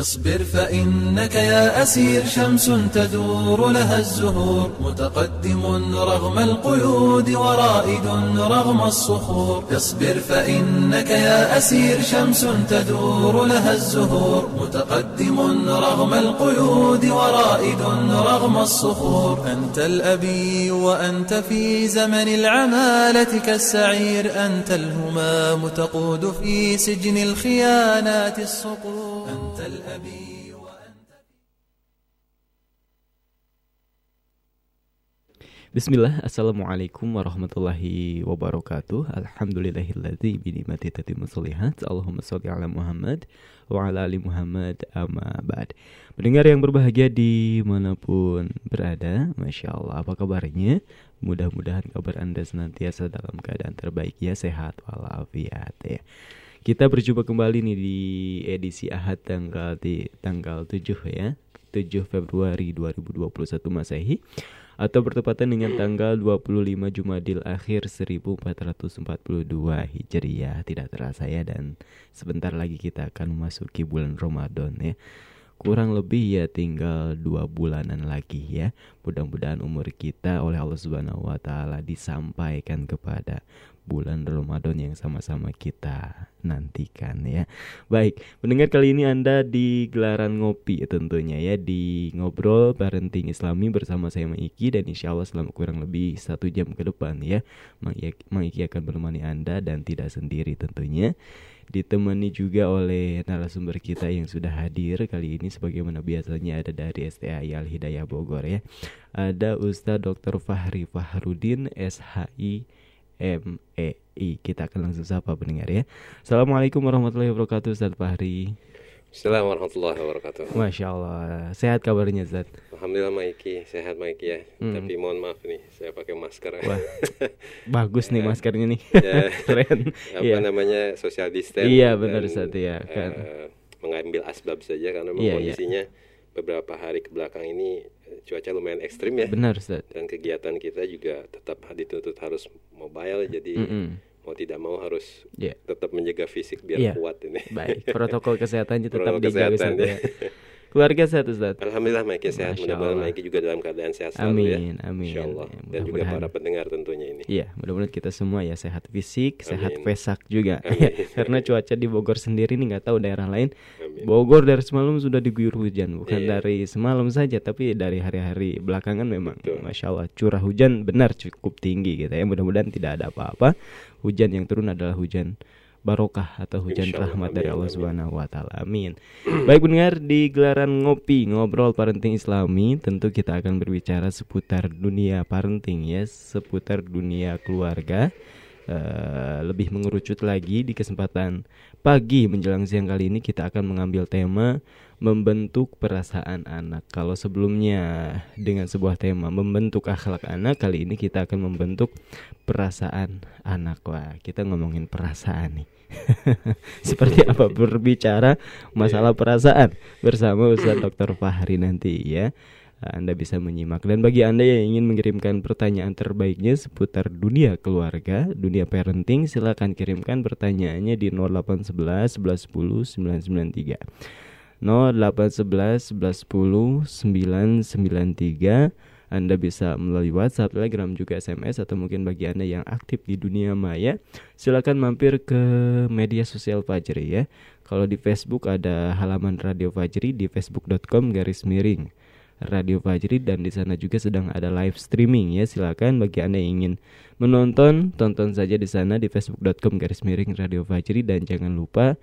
اصبر فإنك يا أسير شمس تدور لها الزهور متقدم رغم القيود ورائد رغم الصخور. اصبر فإنك يا أسير شمس تدور لها الزهور متقدم رغم القيود ورائد رغم الصخور. أنت الأبي وأنت في زمن العمالة كالسعير أنت الهمام تقود في سجن الخيانات الصقور. أنت الأبي وأنت Bismillah, Assalamualaikum warahmatullahi wabarakatuh Alhamdulillahilladzi binimati tatimu solihat Allahumma sholli ala Muhammad wa ala ali Muhammad amma ba'd Pendengar yang berbahagia dimanapun berada Masya Allah, apa kabarnya? Mudah-mudahan kabar Anda senantiasa dalam keadaan terbaik ya Sehat walafiat ya Kita berjumpa kembali nih di edisi Ahad tanggal di tanggal 7 ya 7 Februari 2021 Masehi atau bertepatan dengan tanggal 25 Jumadil akhir 1442 Hijriah. Tidak terasa ya dan sebentar lagi kita akan memasuki bulan Ramadan ya. Kurang lebih ya tinggal dua bulanan lagi ya. Mudah-mudahan umur kita oleh Allah Subhanahu Wa Taala disampaikan kepada bulan Ramadan yang sama-sama kita nantikan ya. Baik, mendengar kali ini Anda di gelaran ngopi tentunya ya di ngobrol parenting Islami bersama saya Maiki dan insya Allah selama kurang lebih satu jam ke depan ya Maiki akan menemani Anda dan tidak sendiri tentunya ditemani juga oleh narasumber kita yang sudah hadir kali ini sebagaimana biasanya ada dari STAI Al Hidayah Bogor ya. Ada Ustadz Dr. Fahri Fahrudin SHI MEI. Kita akan langsung sapa pendengar ya. Assalamualaikum warahmatullahi wabarakatuh Ustaz Fahri. Assalamualaikum warahmatullahi wabarakatuh. Masya Allah. Sehat kabarnya Ustaz? Alhamdulillah Maiki, sehat Maiki ya. Hmm. Tapi mohon maaf nih, saya pakai masker. Wah, bagus nih maskernya nih. Ya. Keren. Apa Iya. namanya social distance. Iya, benar, Ustaz, ya, kan. eh, mengambil asbab saja karena memang Iya, iya. kondisinya beberapa hari ke belakang ini cuaca lumayan ekstrim ya. Benar Ustaz. Dan kegiatan kita juga tetap dituntut harus mobile jadi Mm-mm. mau tidak mau harus Iya. tetap menjaga fisik biar Iya. kuat ini. Baik, protokol kesehatannya tetap Protokol dijaga kesehatan, ya. ya. Keluarga sehat Ustaz? Alhamdulillah Maiki sehat. Mudah-mudahan. Maiki juga dalam keadaan sehat selalu ya. Amin, amin. Insya Allah. Ya, Dan juga para pendengar tentunya ini. Iya, mudah-mudahan kita semua ya sehat fisik, sehat Amin. fesak juga. Amin. Karena cuaca di Bogor sendiri nih nggak tahu daerah lain. Amin. Bogor dari semalam sudah diguyur hujan, bukan Iya. dari semalam saja, tapi dari hari-hari belakangan memang, Betul. masya Allah curah hujan benar cukup tinggi gitu ya. Mudah-mudahan tidak ada apa-apa. Hujan yang turun adalah hujan barokah atau hujan Allah. rahmat dari Allah. Subhanahu wa taala. Amin. Baik pendengar di gelaran ngopi ngobrol parenting Islami tentu kita akan berbicara seputar dunia parenting ya, seputar dunia keluarga. Eh, lebih mengerucut lagi di kesempatan pagi menjelang siang kali ini kita akan mengambil tema membentuk perasaan anak. Kalau sebelumnya dengan sebuah tema membentuk akhlak anak, kali ini kita akan membentuk perasaan anak. Wah, kita ngomongin perasaan nih. Seperti apa berbicara masalah perasaan bersama Ustaz Dr. Fahri nanti ya. Anda bisa menyimak dan bagi Anda yang ingin mengirimkan pertanyaan terbaiknya seputar dunia keluarga, dunia parenting, silakan kirimkan pertanyaannya di 0811 1110 993. 0811 1110 993 anda bisa melalui WhatsApp, Telegram, juga SMS atau mungkin bagi Anda yang aktif di dunia maya, silakan mampir ke media sosial Fajri ya. Kalau di Facebook ada halaman Radio Fajri di facebook.com garis miring Radio Fajri dan di sana juga sedang ada live streaming ya. Silakan bagi Anda yang ingin menonton, tonton saja di sana di facebook.com garis miring Radio Fajri dan jangan lupa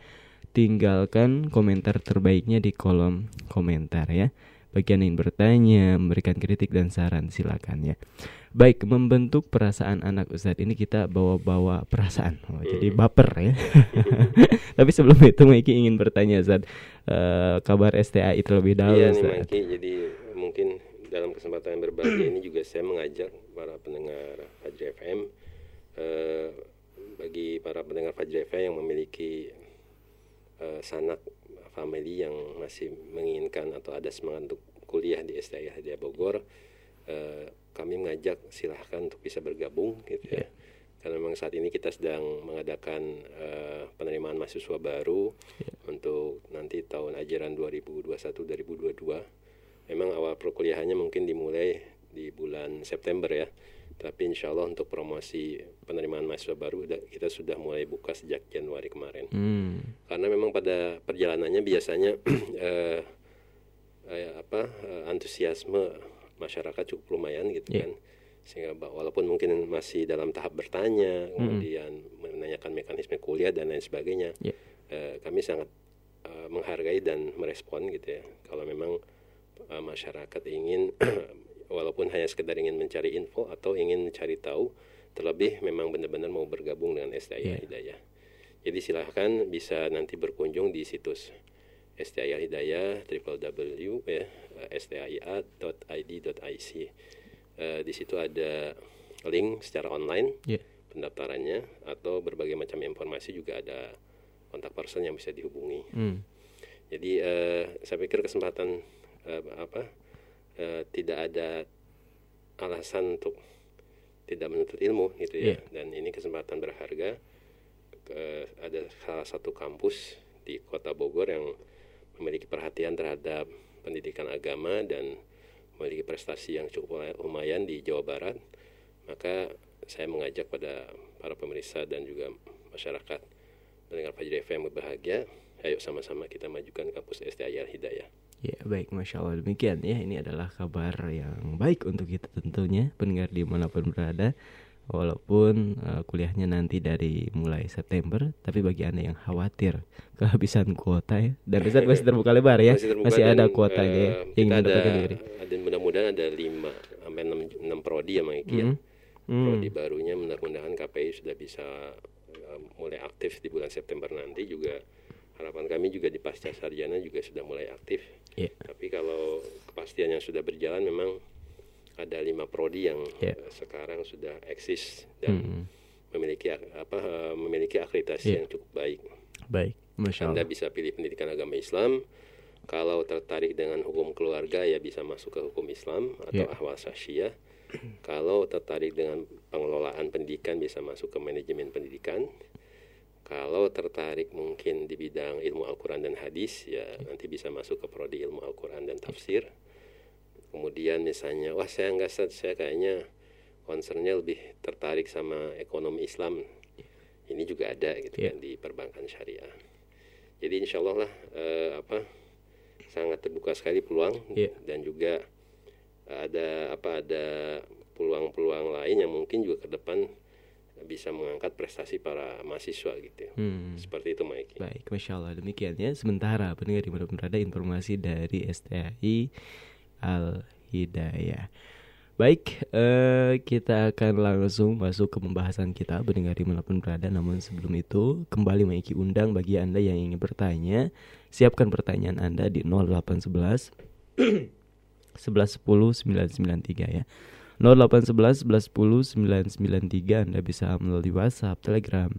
tinggalkan komentar terbaiknya di kolom komentar ya. Bagi yang bertanya, memberikan kritik dan saran silakan ya. Baik, membentuk perasaan anak Ustadz ini kita bawa-bawa perasaan. Oh, Jadi baper ya. Tapi sebelum itu Maiki ingin bertanya Ustadz, eh, kabar STAI terlebih dahulu Iya nih. Maiki, jadi mungkin dalam kesempatan yang berbahagia ini juga saya mengajak para pendengar Fajri FM eh, bagi para pendengar Fajri FM yang memiliki eh, sanak family yang masih menginginkan atau ada semangat untuk kuliah di STI Hadiah Bogor eh, kami mengajak silahkan untuk bisa bergabung gitu ya. Karena memang saat ini kita sedang mengadakan eh, penerimaan mahasiswa baru untuk untuk nanti tahun ajaran 2021-2022 memang awal perkuliahannya mungkin dimulai di bulan September ya tapi insya Allah untuk promosi penerimaan mahasiswa baru kita sudah mulai buka sejak Januari kemarin hmm. karena memang pada perjalanannya biasanya eh, eh, apa eh, antusiasme masyarakat cukup lumayan gitu yeah. kan sehingga walaupun mungkin masih dalam tahap bertanya hmm. kemudian menanyakan mekanisme kuliah dan lain sebagainya yeah. eh, kami sangat eh, menghargai dan merespon gitu ya kalau memang eh, masyarakat ingin walaupun hanya sekedar ingin mencari info atau ingin mencari tahu terlebih memang benar-benar mau bergabung dengan STIA yeah. Hidayah. Jadi silahkan bisa nanti berkunjung di situs STIA Hidayah www ya, stia.id.ic. Uh, di situ ada link secara online yeah. pendaftarannya atau berbagai macam informasi juga ada kontak person yang bisa dihubungi. Mm. Jadi uh, saya pikir kesempatan uh, apa uh, tidak ada alasan untuk tidak menuntut ilmu gitu ya. Yeah. dan ini kesempatan berharga ke, ada salah satu kampus di kota Bogor yang memiliki perhatian terhadap pendidikan agama dan memiliki prestasi yang cukup lumayan di Jawa Barat. Maka saya mengajak pada para pemirsa dan juga masyarakat mendengar Fajri FM berbahagia. Ayo sama-sama kita majukan kampus STI Al Hidayah Ya baik, Masya Allah demikian. Ya Ini adalah kabar yang baik untuk kita tentunya Pendengar di mana pun berada. Walaupun uh, kuliahnya nanti dari mulai September Tapi bagi Anda yang khawatir kehabisan kuota ya Dan Ustaz masih terbuka lebar ya Masih, masih ada kuotanya uh, ya eh, Yang ada, diri. ada mudah-mudahan ada 5 sampai 6, 6 prodi ya Mike mm -hmm. ya Prodi barunya mudah-mudahan KPI sudah bisa uh, mulai aktif di bulan September nanti juga. Harapan kami juga di pasca sarjana juga sudah mulai aktif. Yeah. Tapi kalau kepastian yang sudah berjalan memang ada lima prodi yang yeah. sekarang sudah eksis dan mm -hmm. memiliki apa memiliki akreditasi yeah. yang cukup baik. Baik, Masya Anda bisa pilih pendidikan agama Islam. Kalau tertarik dengan hukum keluarga ya bisa masuk ke hukum Islam atau yeah. ahwal syariah. Kalau tertarik dengan pengelolaan pendidikan bisa masuk ke manajemen pendidikan kalau tertarik mungkin di bidang ilmu Al-Quran dan hadis ya nanti bisa masuk ke prodi ilmu Al-Quran dan tafsir kemudian misalnya wah saya nggak saya kayaknya concernnya lebih tertarik sama ekonomi Islam ini juga ada gitu yeah. kan di perbankan syariah jadi insya Allah lah eh, apa sangat terbuka sekali peluang yeah. dan juga ada apa ada peluang-peluang lain yang mungkin juga ke depan bisa mengangkat prestasi para mahasiswa gitu. Hmm. Seperti itu Mike. Baik, masya Allah demikian ya. Sementara pendengar di mana pun berada informasi dari STI Al Hidayah. Baik, eh, kita akan langsung masuk ke pembahasan kita pendengar di mana pun berada. Namun sebelum itu kembali Maiki undang bagi anda yang ingin bertanya, siapkan pertanyaan anda di 0811 1110 993 ya. 0811 1110 993 Anda bisa melalui WhatsApp, Telegram,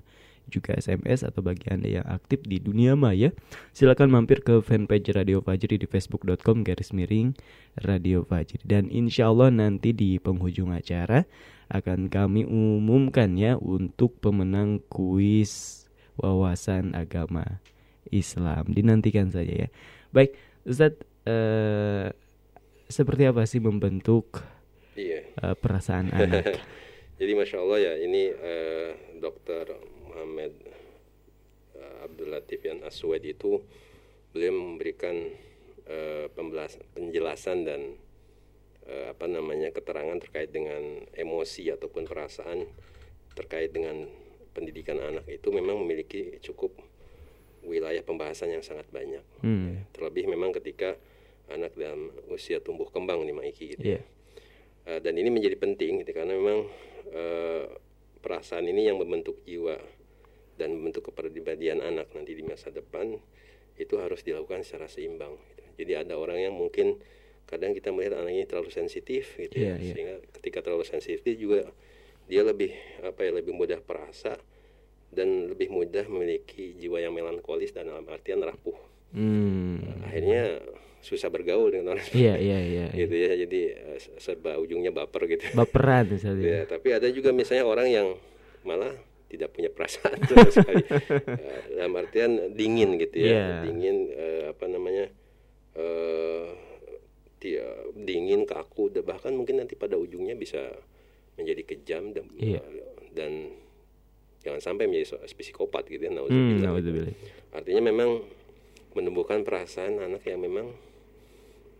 juga SMS atau bagi Anda yang aktif di dunia maya. Silakan mampir ke fanpage Radio Fajri di facebook.com garis miring Radio Fajri. Dan insya Allah nanti di penghujung acara akan kami umumkan ya untuk pemenang kuis wawasan agama Islam. Dinantikan saja ya. Baik Ustadz eh, seperti apa sih membentuk iya. uh, perasaan anak. Jadi masya Allah ya ini uh, Dokter Muhammad uh, Abdul Latif yang Aswad itu beliau memberikan uh, penjelasan dan uh, apa namanya keterangan terkait dengan emosi ataupun perasaan terkait dengan pendidikan anak itu memang memiliki cukup wilayah pembahasan yang sangat banyak. Hmm. Terlebih memang ketika anak dalam usia tumbuh kembang nih Maiki gitu. Yeah. Uh, dan ini menjadi penting gitu, karena memang uh, perasaan ini yang membentuk jiwa dan membentuk kepribadian anak nanti di masa depan itu harus dilakukan secara seimbang. Gitu. Jadi ada orang yang mungkin kadang kita melihat anak ini terlalu sensitif gitu yeah, ya, yeah. sehingga ketika terlalu sensitif juga dia lebih apa ya lebih mudah perasa dan lebih mudah memiliki jiwa yang melankolis dan dalam artian rapuh. Hmm. Akhirnya susah bergaul dengan orang iya iya iya gitu ya jadi uh, serba ujungnya baper gitu baperan misalnya ya tapi ada juga misalnya orang yang malah tidak punya perasaan sama sekali uh, dalam artian dingin gitu ya Yeah. dingin uh, apa namanya uh, dia dingin kaku dan bahkan mungkin nanti pada ujungnya bisa menjadi kejam dan Iya. dan jangan sampai menjadi psikopat gitu ya Hmm, nauzubillah. naudzubillah. artinya memang menumbuhkan perasaan anak yang memang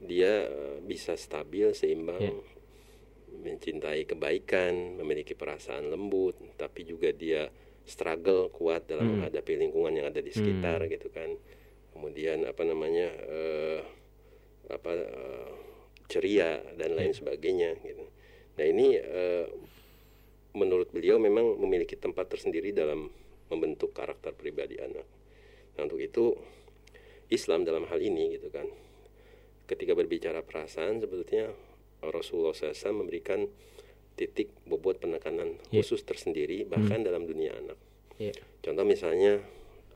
dia eh, bisa stabil seimbang Iya. mencintai kebaikan memiliki perasaan lembut tapi juga dia struggle kuat dalam Hmm. menghadapi lingkungan yang ada di sekitar gitu kan. Kemudian apa namanya eh, apa eh, ceria dan lain sebagainya gitu. Nah ini eh, menurut beliau memang memiliki tempat tersendiri dalam membentuk karakter pribadi anak. Nah untuk itu Islam dalam hal ini gitu kan ketika berbicara perasaan sebetulnya Rasulullah SAW memberikan titik bobot penekanan Iya. khusus tersendiri bahkan dalam dunia anak Iya. Contoh misalnya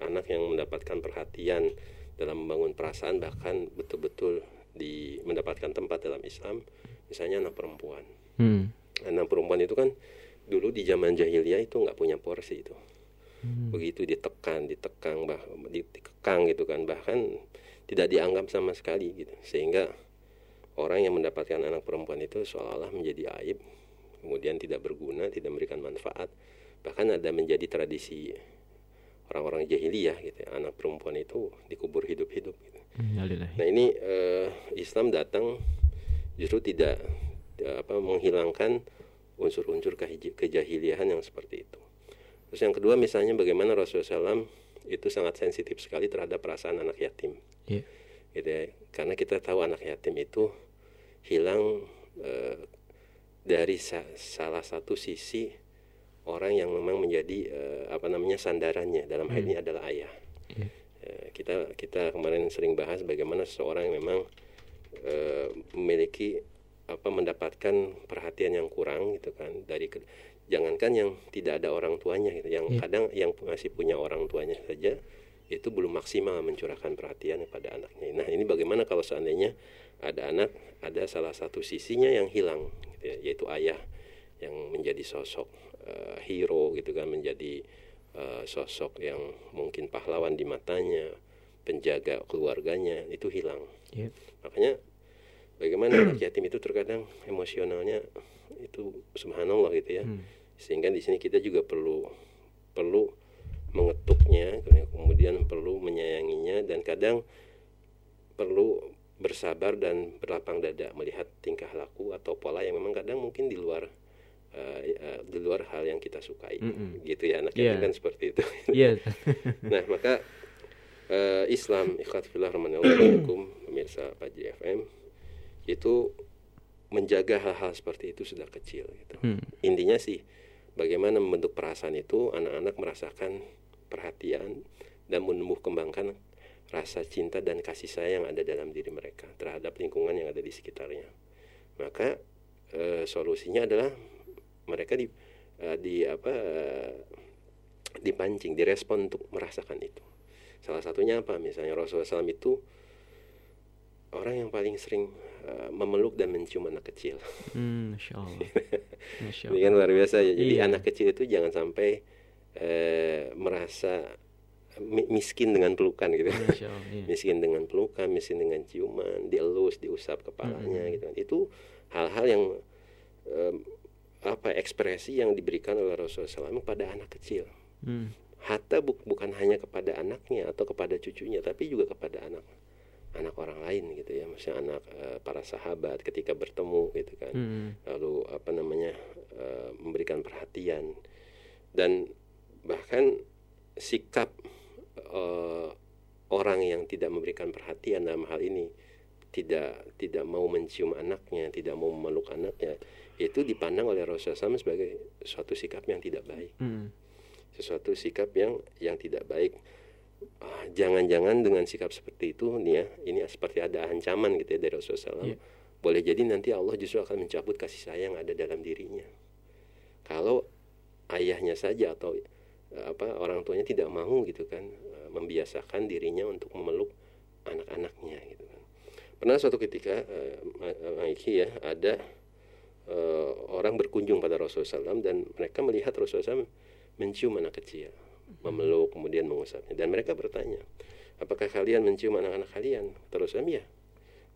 anak yang mendapatkan perhatian dalam membangun perasaan bahkan betul-betul di mendapatkan tempat dalam Islam, misalnya anak perempuan. Hmm. Anak perempuan itu kan dulu di zaman jahiliyah itu nggak punya porsi itu. Begitu ditekan, ditekan, bah, dikekang gitu kan, bahkan tidak dianggap sama sekali gitu. Sehingga orang yang mendapatkan anak perempuan itu seolah-olah menjadi aib, kemudian tidak berguna, tidak memberikan manfaat. Bahkan ada menjadi tradisi orang-orang jahiliyah gitu ya. Anak perempuan itu dikubur hidup-hidup gitu. Nah ini eh, Islam datang justru tidak eh, apa menghilangkan unsur-unsur kejahiliahan yang seperti itu. Terus yang kedua misalnya bagaimana Rasulullah SAW itu sangat sensitif sekali terhadap perasaan anak yatim, Iya. gitu ya. Karena kita tahu anak yatim itu hilang eh, dari sa- salah satu sisi orang yang memang menjadi eh, apa namanya sandarannya dalam hal ini adalah ayah. Iya. Eh, kita kita kemarin sering bahas bagaimana seseorang yang memang eh, memiliki apa mendapatkan perhatian yang kurang gitu kan dari jangankan yang tidak ada orang tuanya gitu yang Iya. kadang yang masih punya orang tuanya saja itu belum maksimal mencurahkan perhatian kepada anaknya. Nah ini bagaimana kalau seandainya ada anak ada salah satu sisinya yang hilang gitu ya, yaitu ayah yang menjadi sosok eh, hero gitu kan menjadi eh, sosok yang mungkin pahlawan di matanya penjaga keluarganya itu hilang Iya. makanya bagaimana anak yatim itu terkadang emosionalnya itu subhanallah gitu ya Hmm. Sehingga di sini kita juga perlu perlu mengetuknya kemudian perlu menyayanginya dan kadang perlu bersabar dan berlapang dada melihat tingkah laku atau pola yang memang kadang mungkin di luar eh, eh, di luar hal yang kita sukai Mm-mm. gitu ya anak Iya. yatim kan seperti itu Iya. Nah, maka eh, Islam rahmanallahu pemirsa Pajri FM itu menjaga hal-hal seperti itu sudah kecil gitu. Hmm. Intinya sih bagaimana membentuk perasaan itu anak-anak merasakan perhatian dan menumbuh kembangkan rasa cinta dan kasih sayang yang ada dalam diri mereka terhadap lingkungan yang ada di sekitarnya. Maka eh, solusinya adalah mereka di eh, di apa eh, dipancing, direspon untuk merasakan itu. Salah satunya apa? Misalnya Rasulullah SAW itu orang yang paling sering eh, memeluk dan mencium anak kecil. Hmm, Masya Allah. Masya Ini kan luar biasa ya. Jadi Iya. anak kecil itu jangan sampai eh, merasa mi- miskin dengan pelukan gitu. Masya Allah. iya. miskin dengan pelukan, miskin dengan ciuman, dielus, diusap kepalanya Mm-mm. gitu kan. Itu hal-hal yang em, apa ekspresi yang diberikan oleh Rasulullah SAW pada anak kecil. Hmm. Hatta bu- bukan hanya kepada anaknya atau kepada cucunya, tapi juga kepada anak anak orang lain gitu ya, misalnya anak eh, para sahabat ketika bertemu gitu kan Hmm. lalu apa namanya eh, memberikan perhatian dan bahkan sikap eh, orang yang tidak memberikan perhatian dalam hal ini tidak tidak mau mencium anaknya tidak mau memeluk anaknya itu dipandang oleh Rasulullah SAW sebagai suatu sikap yang tidak baik Hmm. sesuatu sikap yang yang tidak baik jangan-jangan dengan sikap seperti itu nih ya ini seperti ada ancaman gitu ya dari Rasulullah SAW Iya. boleh jadi nanti Allah justru akan mencabut kasih sayang yang ada dalam dirinya. Kalau ayahnya saja atau eh, apa orang tuanya tidak mau gitu kan eh, membiasakan dirinya untuk memeluk anak-anaknya gitu kan. Pernah suatu ketika Maiki ya ada orang berkunjung pada Rasulullah SAW dan mereka melihat Rasulullah SAW mencium anak kecil, memeluk kemudian mengusapnya dan mereka bertanya, apakah kalian mencium anak-anak kalian? Terus kami ya,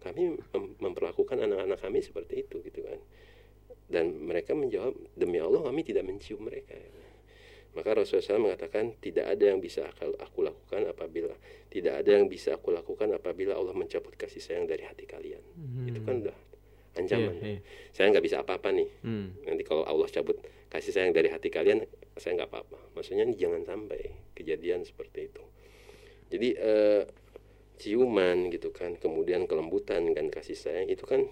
kami mem- memperlakukan anak-anak kami seperti itu gitu kan. Dan mereka menjawab demi Allah kami tidak mencium mereka. Maka Rasulullah SAW mengatakan tidak ada yang bisa aku aku lakukan apabila tidak ada yang bisa aku lakukan apabila Allah mencabut kasih sayang dari hati kalian. Itu kan udah ancaman. Iya, iya. Saya nggak bisa apa-apa nih. Hmm. Nanti kalau Allah cabut kasih sayang dari hati kalian, saya nggak apa-apa. Maksudnya jangan sampai kejadian seperti itu. Jadi eh, ciuman gitu kan, kemudian kelembutan dan kasih sayang itu kan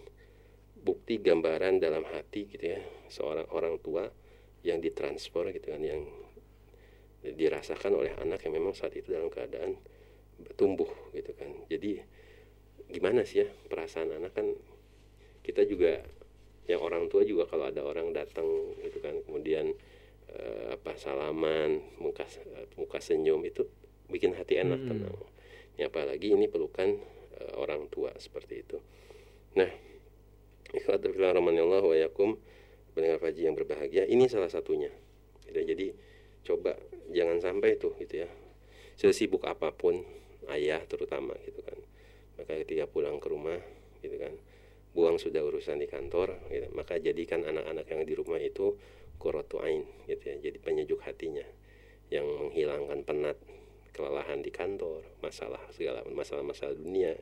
bukti gambaran dalam hati gitu ya seorang orang tua yang ditransfer gitu kan yang dirasakan oleh anak yang memang saat itu dalam keadaan tumbuh gitu kan. Jadi gimana sih ya perasaan anak kan kita juga yang orang tua juga kalau ada orang datang gitu kan kemudian eh, apa salaman muka muka senyum itu bikin hati enak Mm-mm. tenang ya apalagi ini pelukan eh, orang tua seperti itu nah fillah rahmanillah wa yakum pendengar faji yang berbahagia ini salah satunya gitu. jadi coba jangan sampai tuh gitu ya sesibuk apa pun ayah terutama gitu kan maka ketika pulang ke rumah gitu kan buang sudah urusan di kantor gitu. maka jadikan anak-anak yang di rumah itu qurratu ain gitu ya. Jadi penyejuk hatinya yang menghilangkan penat kelelahan di kantor masalah segala masalah-masalah dunia.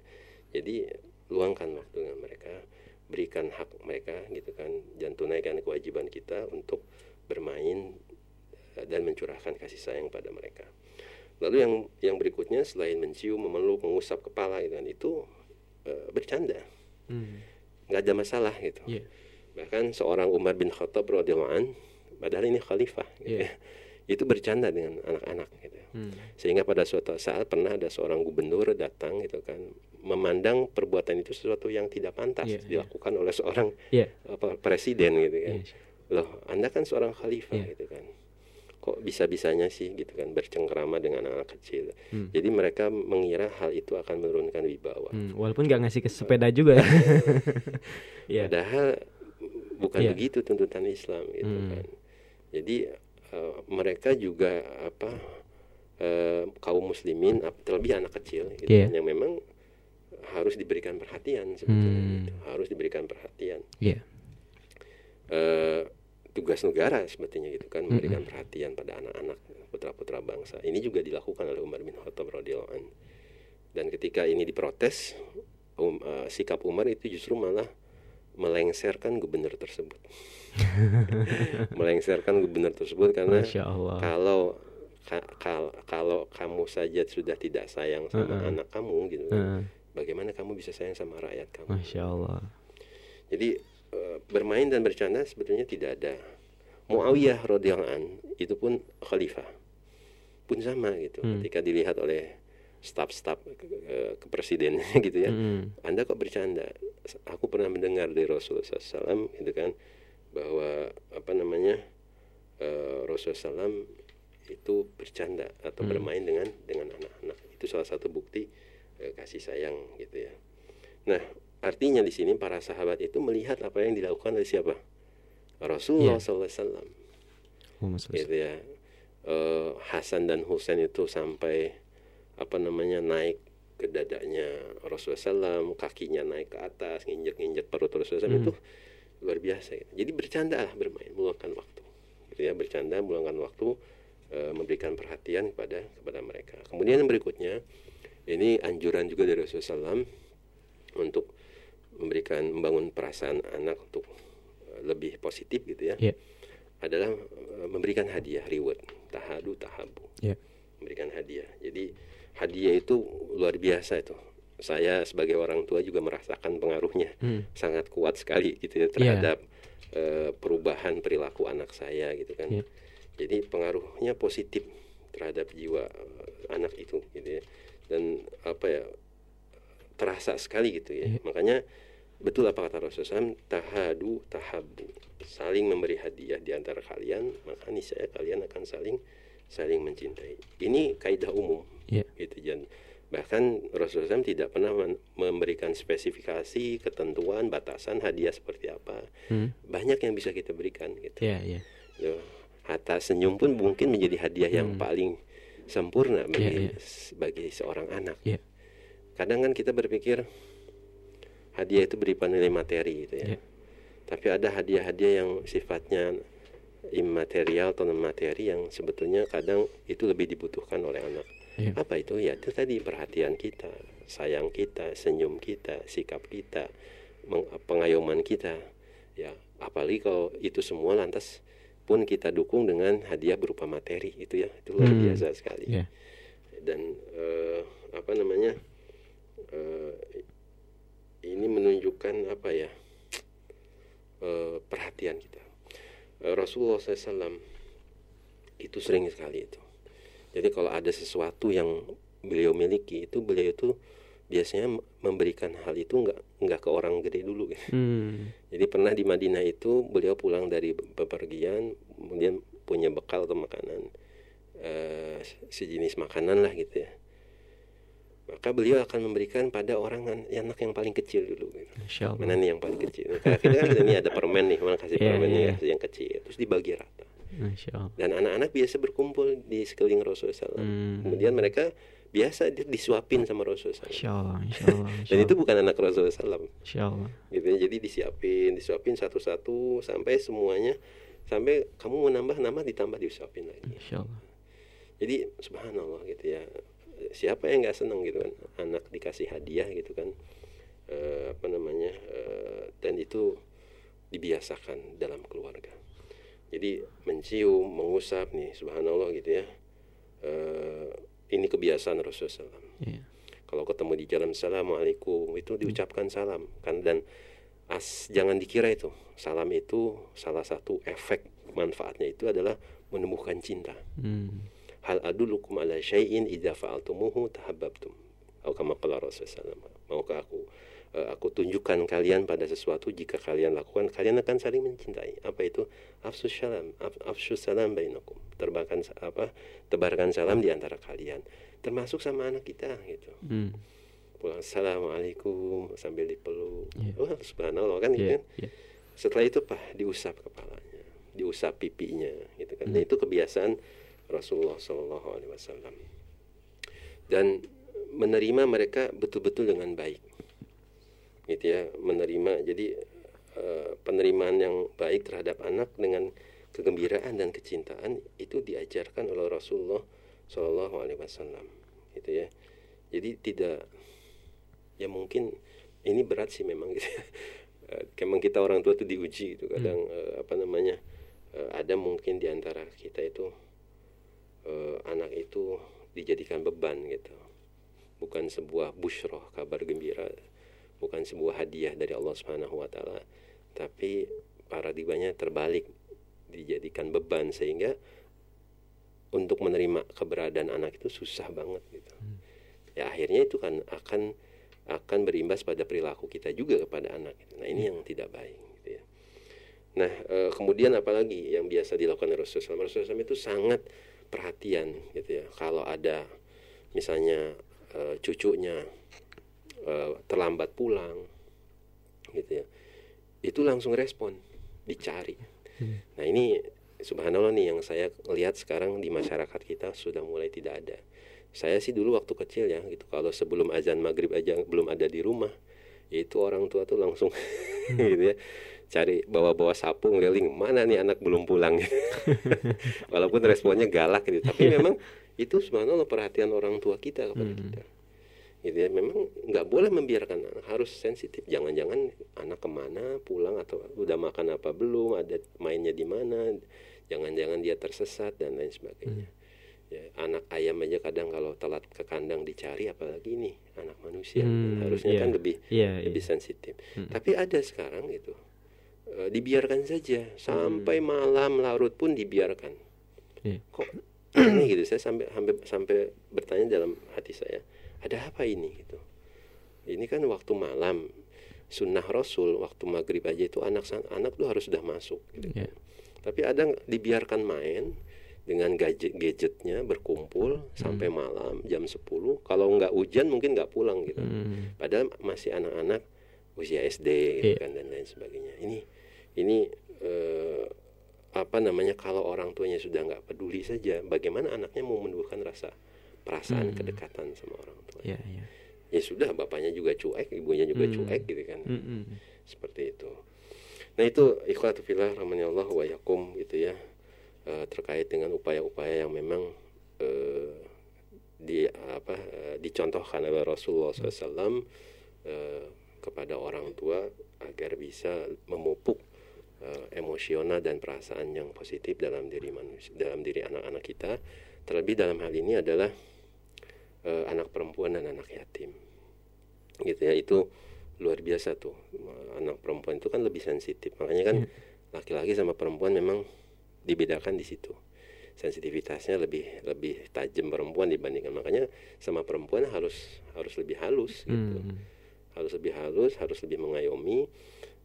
Jadi luangkan waktu dengan mereka berikan hak mereka gitu kan dan tunaikan kewajiban kita untuk bermain eh, dan mencurahkan kasih sayang pada mereka. Lalu yang yang berikutnya selain mencium memeluk mengusap kepala gitu kan itu eh, bercanda. Hmm. nggak ada masalah gitu. Iya. bahkan seorang Umar bin Khattab radhiyallahu padahal ini khalifah gitu Iya. ya, itu bercanda dengan anak-anak gitu Hmm. sehingga pada suatu saat pernah ada seorang gubernur datang gitu kan memandang perbuatan itu sesuatu yang tidak pantas Iya, iya. dilakukan oleh seorang apa, presiden gitu kan Iya. loh anda kan seorang khalifah Iya. gitu kan kok bisa-bisanya sih gitu kan bercengkrama dengan anak kecil Hmm. jadi mereka mengira hal itu akan menurunkan wibawa Hmm, Walaupun nggak ngasih ke sepeda juga ya. Iya. Padahal bukan Iya. begitu tuntutan Islam gitu Hmm. kan. Jadi eh, mereka juga apa eh, kaum muslimin terlebih anak kecil gitu, Iya. yang memang harus diberikan perhatian sebetulnya Hmm. gitu. harus diberikan perhatian. Iya. Eh, tugas negara sebetulnya gitu kan memberikan Mm-mm. perhatian pada anak-anak putra-putra bangsa. Ini juga dilakukan oleh Umar bin Khattab radhiyallahu an. Dan ketika ini diprotes, um, eh, sikap Umar itu justru malah melengserkan gubernur tersebut. melengserkan gubernur tersebut karena kalau ka- kal- kalau kamu saja sudah tidak sayang sama Mm-mm. anak kamu gitu kan, Heeh. bagaimana kamu bisa sayang sama rakyat kamu? Masya Allah. Jadi eh, bermain dan bercanda sebetulnya tidak ada. Muawiyah radhiyallahu an itu pun khalifah pun sama gitu. Hmm. Ketika dilihat oleh staf-staf ke- kepresidenan gitu ya, Mm-mm. Anda kok bercanda? Aku pernah mendengar dari Rasulullah SAW gitu kan bahwa apa namanya eh, Rasulullah SAW itu bercanda atau Hmm. bermain dengan dengan anak-anak. Itu salah satu bukti eh, kasih sayang gitu ya. Nah artinya di sini para sahabat itu melihat apa yang dilakukan oleh siapa? Rasulullah Iya. SAW sholli gitu ya Eh, Hasan dan Husain itu sampai apa namanya naik ke dadanya Rasulullah SAW kakinya naik ke atas nginjek-nginjek perut Rasulullah SAW Hmm. itu luar biasa gitu. jadi bercanda lah bermain meluangkan waktu. Gitu ya bercanda meluangkan waktu eh, memberikan perhatian kepada kepada mereka. Kemudian yang berikutnya ini anjuran juga dari Rasulullah SAW untuk memberikan membangun perasaan anak untuk eh, lebih positif gitu ya. Iya. adalah eh, memberikan hadiah reward. Tahadu tahabu. Iya. memberikan hadiah. Jadi hadiah itu luar biasa itu saya sebagai orang tua juga merasakan pengaruhnya Hmm. sangat kuat sekali gitu ya terhadap eh, perubahan perilaku anak saya gitu kan Iya. jadi pengaruhnya positif terhadap jiwa eh, anak itu gitu ya dan apa ya terasa sekali gitu ya Iya. makanya betul apa kata Rasulullah tahadu tahabu saling memberi hadiah di antara kalian maka niscaya kalian akan saling saling mencintai ini kaidah umum Iya. gitu dan bahkan Rasulullah SAW tidak pernah memberikan spesifikasi ketentuan batasan hadiah seperti apa Hmm. banyak yang bisa kita berikan gitu Iya, iya. Yo, hatta senyum pun mungkin menjadi hadiah yang Hmm. paling sempurna bagi Iya, iya. bagi seorang anak. Iya. Kadang kan kita berpikir hadiah itu berupa nilai materi gitu ya. Iya. Tapi ada hadiah-hadiah yang sifatnya imaterial atau non materi yang sebetulnya kadang itu lebih dibutuhkan oleh anak. Iya. Apa itu? Ya itu tadi perhatian kita, sayang kita, senyum kita, sikap kita, pengayoman kita. Ya, apalagi kalau itu semua lantas pun kita dukung dengan hadiah berupa materi itu ya, itu luar Hmm. biasa sekali. Iya. Dan eh, apa namanya? eh, ini menunjukkan apa ya? eh, perhatian kita. Eh, Rasulullah SAW itu sering sekali itu. Jadi kalau ada sesuatu yang beliau miliki itu beliau itu biasanya memberikan hal itu nggak nggak ke orang gede dulu. gitu. Hmm. Jadi pernah di Madinah itu beliau pulang dari be- bepergian kemudian punya bekal atau makanan eh, sejenis makanan lah gitu ya. Maka beliau akan memberikan pada orang an- anak yang paling kecil dulu. Gitu. Mana nih yang paling kecil? Karena kita kan ini ada permen nih, mana kasih Iya, permen iya. nih kasih yang kecil, terus dibagi rata. Allah. Dan anak-anak biasa berkumpul di sekeliling Rasulullah SAW. Hmm. Kemudian mereka biasa di- disuapin sama Rasulullah SAW. Masya Allah. Masya Allah. Masya Dan itu Allah. bukan anak Rasulullah SAW. Masya Allah. Gitu ya. Jadi disiapin, disuapin satu-satu sampai semuanya sampai kamu mau nambah nambah ditambah disuapin lagi. Masya Allah. Jadi subhanallah gitu ya. Siapa yang nggak senang gitu kan anak dikasih hadiah gitu kan. Eh, apa namanya? eh, dan itu dibiasakan dalam keluarga. Jadi mencium, mengusap nih subhanallah gitu ya. Eh, ini kebiasaan Rasulullah SAW. Iya. Kalau ketemu di jalan assalamualaikum itu diucapkan salam kan dan as jangan dikira itu salam itu salah satu efek manfaatnya itu adalah menumbuhkan cinta. Hmm. Hal adulukum ala syai'in idza fa'altumuhu tahabbabtum. Atau kama qala Rasulullah SAW. Maukah aku aku tunjukkan kalian pada sesuatu jika kalian lakukan kalian akan saling mencintai. Apa itu? Afsus salam, af, afsus salam bainakum. Tebarkan sa- apa? Tebarkan salam di antara kalian. Termasuk sama anak kita gitu. Hmm. Pulang assalamualaikum sambil dipeluk. Iya. Wah, subhanallah kan gitu Iya. kan. Iya. Setelah itu pak diusap kepalanya, diusap pipinya, gitu kan. Hmm. Dan itu kebiasaan Rasulullah Shallallahu Alaihi Wasallam. Dan menerima mereka betul-betul dengan baik, gitu ya. Menerima jadi eh, penerimaan yang baik terhadap anak dengan kegembiraan dan kecintaan itu diajarkan oleh Rasulullah Shallallahu Alaihi Wasallam, gitu ya. Jadi tidak ya mungkin ini berat sih memang gitu. ya. Eh, Memang kita orang tua tuh diuji gitu kadang eh, apa namanya eh, ada mungkin di antara kita itu eh, anak itu dijadikan beban gitu bukan sebuah busyroh kabar gembira bukan sebuah hadiah dari Allah Subhanahu Wa Taala tapi paradigmanya terbalik dijadikan beban sehingga untuk menerima keberadaan anak itu susah banget gitu ya akhirnya itu kan akan akan berimbas pada perilaku kita juga kepada anak. Nah ini yang tidak baik. Gitu ya. Nah eh, kemudian apalagi yang biasa dilakukan Rasulullah SAW, Rasulullah SAW itu sangat perhatian gitu ya. Kalau ada misalnya eh, cucunya eh, terlambat pulang, gitu ya, itu langsung respon, dicari. Nah ini subhanallah nih yang saya lihat sekarang di masyarakat kita sudah mulai tidak ada. Saya sih dulu waktu kecil ya gitu. Kalau sebelum azan maghrib aja belum ada di rumah itu orang tua tuh langsung gitu ya cari bawa-bawa sapu ngeliling mana nih anak belum pulang? Walaupun responnya galak gitu tapi memang itu sebenarnya perhatian orang tua kita kepada Hmm. kita gitu ya. Memang nggak boleh membiarkan anak. Harus sensitif. Jangan-jangan anak ke mana pulang atau udah makan apa belum ada mainnya di mana. Jangan-jangan dia tersesat dan lain sebagainya. Ya anak ayam aja kadang kalau telat ke kandang dicari apalagi nih anak manusia. Hmm, harusnya iya. kan lebih Iya, lebih iya. sensitif. Hmm. tapi ada sekarang gitu. Eh, dibiarkan saja. Hmm. sampai malam larut pun dibiarkan. Iya. kok ini gitu. Saya sampai sampai sampai bertanya dalam hati saya ada apa ini? Gitu. Ini kan waktu malam. Sunnah rasul waktu maghrib aja itu anak anak tuh harus sudah masuk. Gitu Iya. tapi ada dibiarkan main dengan gadget gadgetnya berkumpul sampai malam jam 10 kalau nggak hujan mungkin nggak pulang gitu. Hmm. padahal masih anak usia SD gitu Iya. kan dan lain sebagainya. Ini ini eh, apa namanya kalau orang tuanya sudah nggak peduli saja, bagaimana anaknya mau menumbuhkan rasa perasaan Hmm. kedekatan sama orang tua? Ya, ya. Ya sudah, bapaknya juga cuek, ibunya juga Hmm. cuek gitu kan, Mm-mm. seperti itu. Nah itu ikhwatu fillah rahmani Allah wa yakum gitu ya Eh, terkait dengan upaya-upaya yang memang eh, di apa eh, dicontohkan oleh Rasulullah SAW eh, kepada orang tua agar bisa memupuk emosional dan perasaan yang positif dalam diri manusia dalam diri anak-anak kita terlebih dalam hal ini adalah eh, anak perempuan dan anak yatim. Gitu ya itu luar biasa tuh. Anak perempuan itu kan lebih sensitif. Makanya kan laki-laki sama perempuan memang dibedakan di situ. Sensitivitasnya lebih lebih tajam perempuan dibandingkan. Makanya sama perempuan harus harus lebih halus gitu. Mm. harus lebih halus harus lebih mengayomi.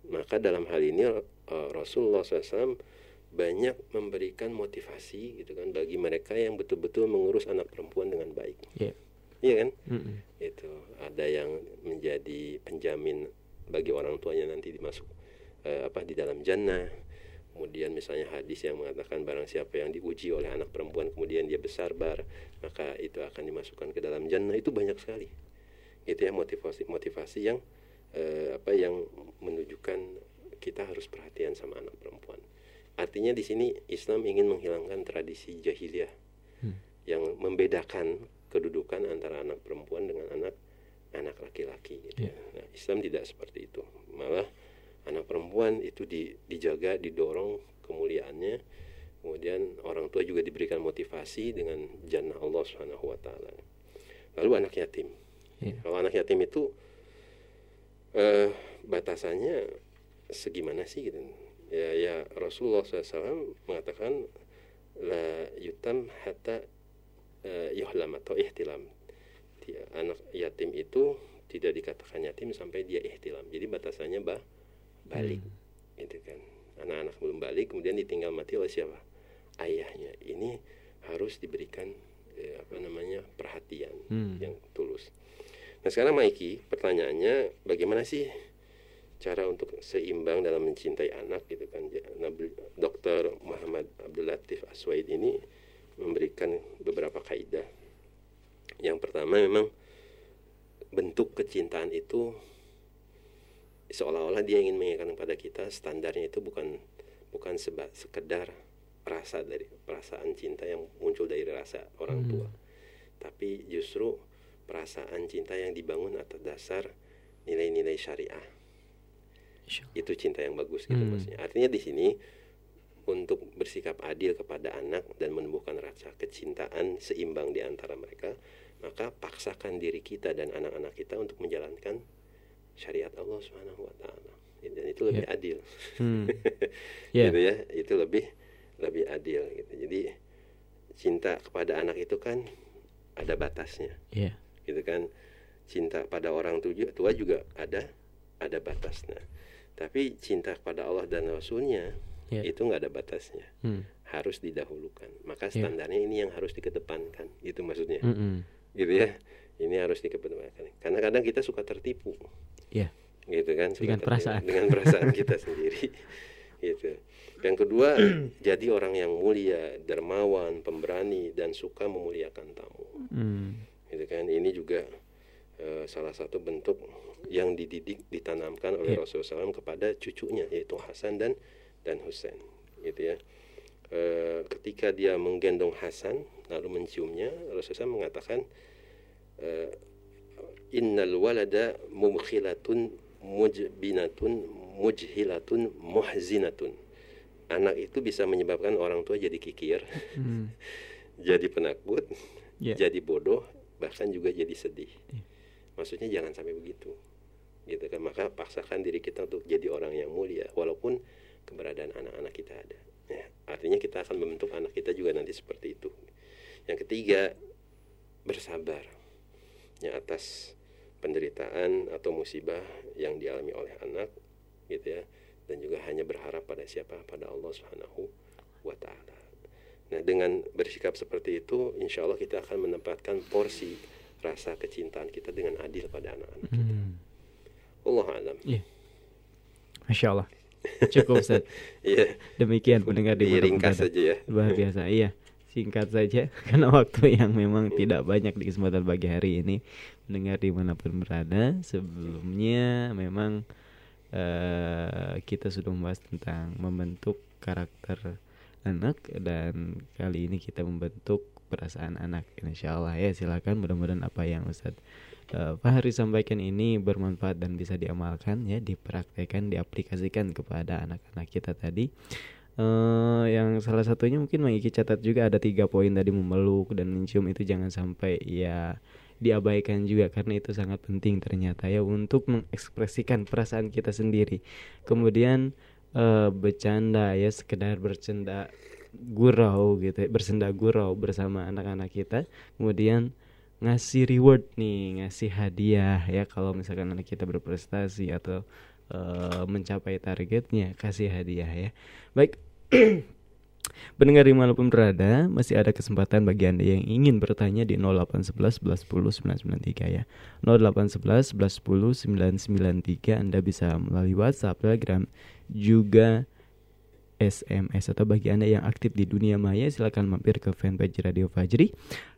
Maka dalam hal ini eh, Rasulullah SAW banyak memberikan motivasi gitu kan bagi mereka yang betul-betul mengurus anak perempuan dengan baik. Ya. iya kan? Mm-mm. itu ada yang menjadi penjamin bagi orang tuanya nanti dimasuk eh, apa di dalam jannah. Kemudian misalnya hadis yang mengatakan barang siapa yang diuji oleh anak perempuan kemudian dia besar bar maka itu akan dimasukkan ke dalam jannah. Itu banyak sekali. Itu ya motivasi motivasi yang eh, apa yang menunjukkan kita harus perhatian sama anak perempuan artinya di sini Islam ingin menghilangkan tradisi jahiliyah Hmm. yang membedakan kedudukan antara anak perempuan dengan anak anak laki-laki gitu ya. Nah, Islam tidak seperti itu. Malah anak perempuan itu di, dijaga, didorong kemuliaannya. Kemudian orang tua juga diberikan motivasi dengan jannah Allah Subhanahu wa taala. Lalu anak yatim. Ya. Kalau anak yatim itu eh batasannya segimana sih gitu. Ya ya Rasulullah SAW mengatakan la yutam hatta eh, yuhlam atau ihtilam. Dia, anak yatim itu tidak dikatakan yatim sampai dia ihtilam. Jadi batasannya bah, balik gitu kan. Anak-anak belum balik kemudian ditinggal mati oleh siapa? Ayahnya. Ini harus diberikan eh, apa namanya? perhatian Hmm. yang tulus. Nah, sekarang Maiki, pertanyaannya bagaimana sih cara untuk seimbang dalam mencintai anak gitu kan Dr. Muhammad Abdul Latif Aswaid ini memberikan beberapa kaidah yang pertama memang bentuk kecintaan itu seolah-olah dia ingin mengingatkan kepada kita standarnya itu bukan bukan seba, sekedar rasa dari perasaan cinta yang muncul dari rasa orang tua tapi justru perasaan cinta yang dibangun atas dasar nilai-nilai syariah. Itu cinta yang bagus gitu Hmm. maksudnya. Artinya di sini untuk bersikap adil kepada anak dan menumbuhkan rasa kecintaan seimbang di antara mereka maka paksakan diri kita dan anak-anak kita untuk menjalankan syariat Allah Subhanahu wa taala. Dan itu lebih adil. Hmm. Ya. gitu ya. Itu lebih lebih adil gitu. Jadi cinta kepada anak itu kan ada batasnya. Ya. gitu kan. Cinta pada orang tua juga ada ada batasnya tapi cinta kepada Allah dan Rasulnya Ya. itu nggak ada batasnya Hmm. harus didahulukan maka Ya. standarnya ini yang harus dikedepankan itu maksudnya Mm-mm. gitu ya ini harus dikedepankan karena kadang kita suka tertipu Ya. gitu kan suka Dengan tertipu perasaan. dengan perasaan kita sendiri gitu yang kedua jadi orang yang mulia dermawan pemberani dan suka memuliakan tamu Hmm. gitu kan ini juga eh, salah satu bentuk yang dididik ditanamkan oleh Iya. Rasulullah SAW kepada cucunya yaitu Hasan dan dan Husain gitu ya Eh, ketika dia menggendong Hasan lalu menciumnya Rasulullah SAW mengatakan eh, innal walada mubkhilatun mujbinatun mujhilatun muhzinatun anak itu bisa menyebabkan orang tua jadi kikir Hmm. jadi penakut Ya. jadi bodoh bahkan juga jadi sedih maksudnya jangan sampai begitu gitu kan. Maka paksakan diri kita untuk jadi orang yang mulia walaupun keberadaan anak-anak kita ada. Ya, artinya kita akan membentuk anak kita juga nanti seperti itu. Yang ketiga bersabar ya atas penderitaan atau musibah yang dialami oleh anak gitu ya. Dan juga hanya berharap pada siapa? Pada Allah Subhanahu wa taala. Nah, dengan bersikap seperti itu, insya Allah kita akan menempatkan porsi rasa kecintaan kita dengan adil pada anak-anak kita. Hmm. Allah alam. Iya. Masya Allah. Cukup Ustaz. Iya, Demikian pendengar di diringkas saja ya. Luar biasa. Iya. Singkat saja karena waktu yang memang tidak banyak di kesempatan pagi hari ini mendengar di mana pun berada. Sebelumnya memang eh, kita sudah membahas tentang membentuk karakter anak dan kali ini kita membentuk perasaan anak insya Allah ya silakan mudah-mudahan apa yang Ustadz uh, Fahri sampaikan ini bermanfaat dan bisa diamalkan ya dipraktekkan diaplikasikan kepada anak-anak kita tadi. Uh, yang salah satunya mungkin Mangiki catat juga ada tiga poin tadi memeluk dan mencium itu jangan sampai ya diabaikan juga karena itu sangat penting ternyata ya untuk mengekspresikan perasaan kita sendiri. Kemudian uh, bercanda ya sekedar bercanda gurau gitu ya, bersenda gurau bersama anak-anak kita. Kemudian ngasih reward nih ngasih hadiah ya kalau misalkan anak kita berprestasi atau uh, mencapai targetnya kasih hadiah ya. Baik Pendengar di mana pun berada, masih ada kesempatan bagi Anda yang ingin bertanya di 0811 11 993 ya. 0811 11 993 Anda bisa melalui WhatsApp, Telegram, juga SMS atau bagi Anda yang aktif di dunia maya silahkan mampir ke fanpage Radio Fajri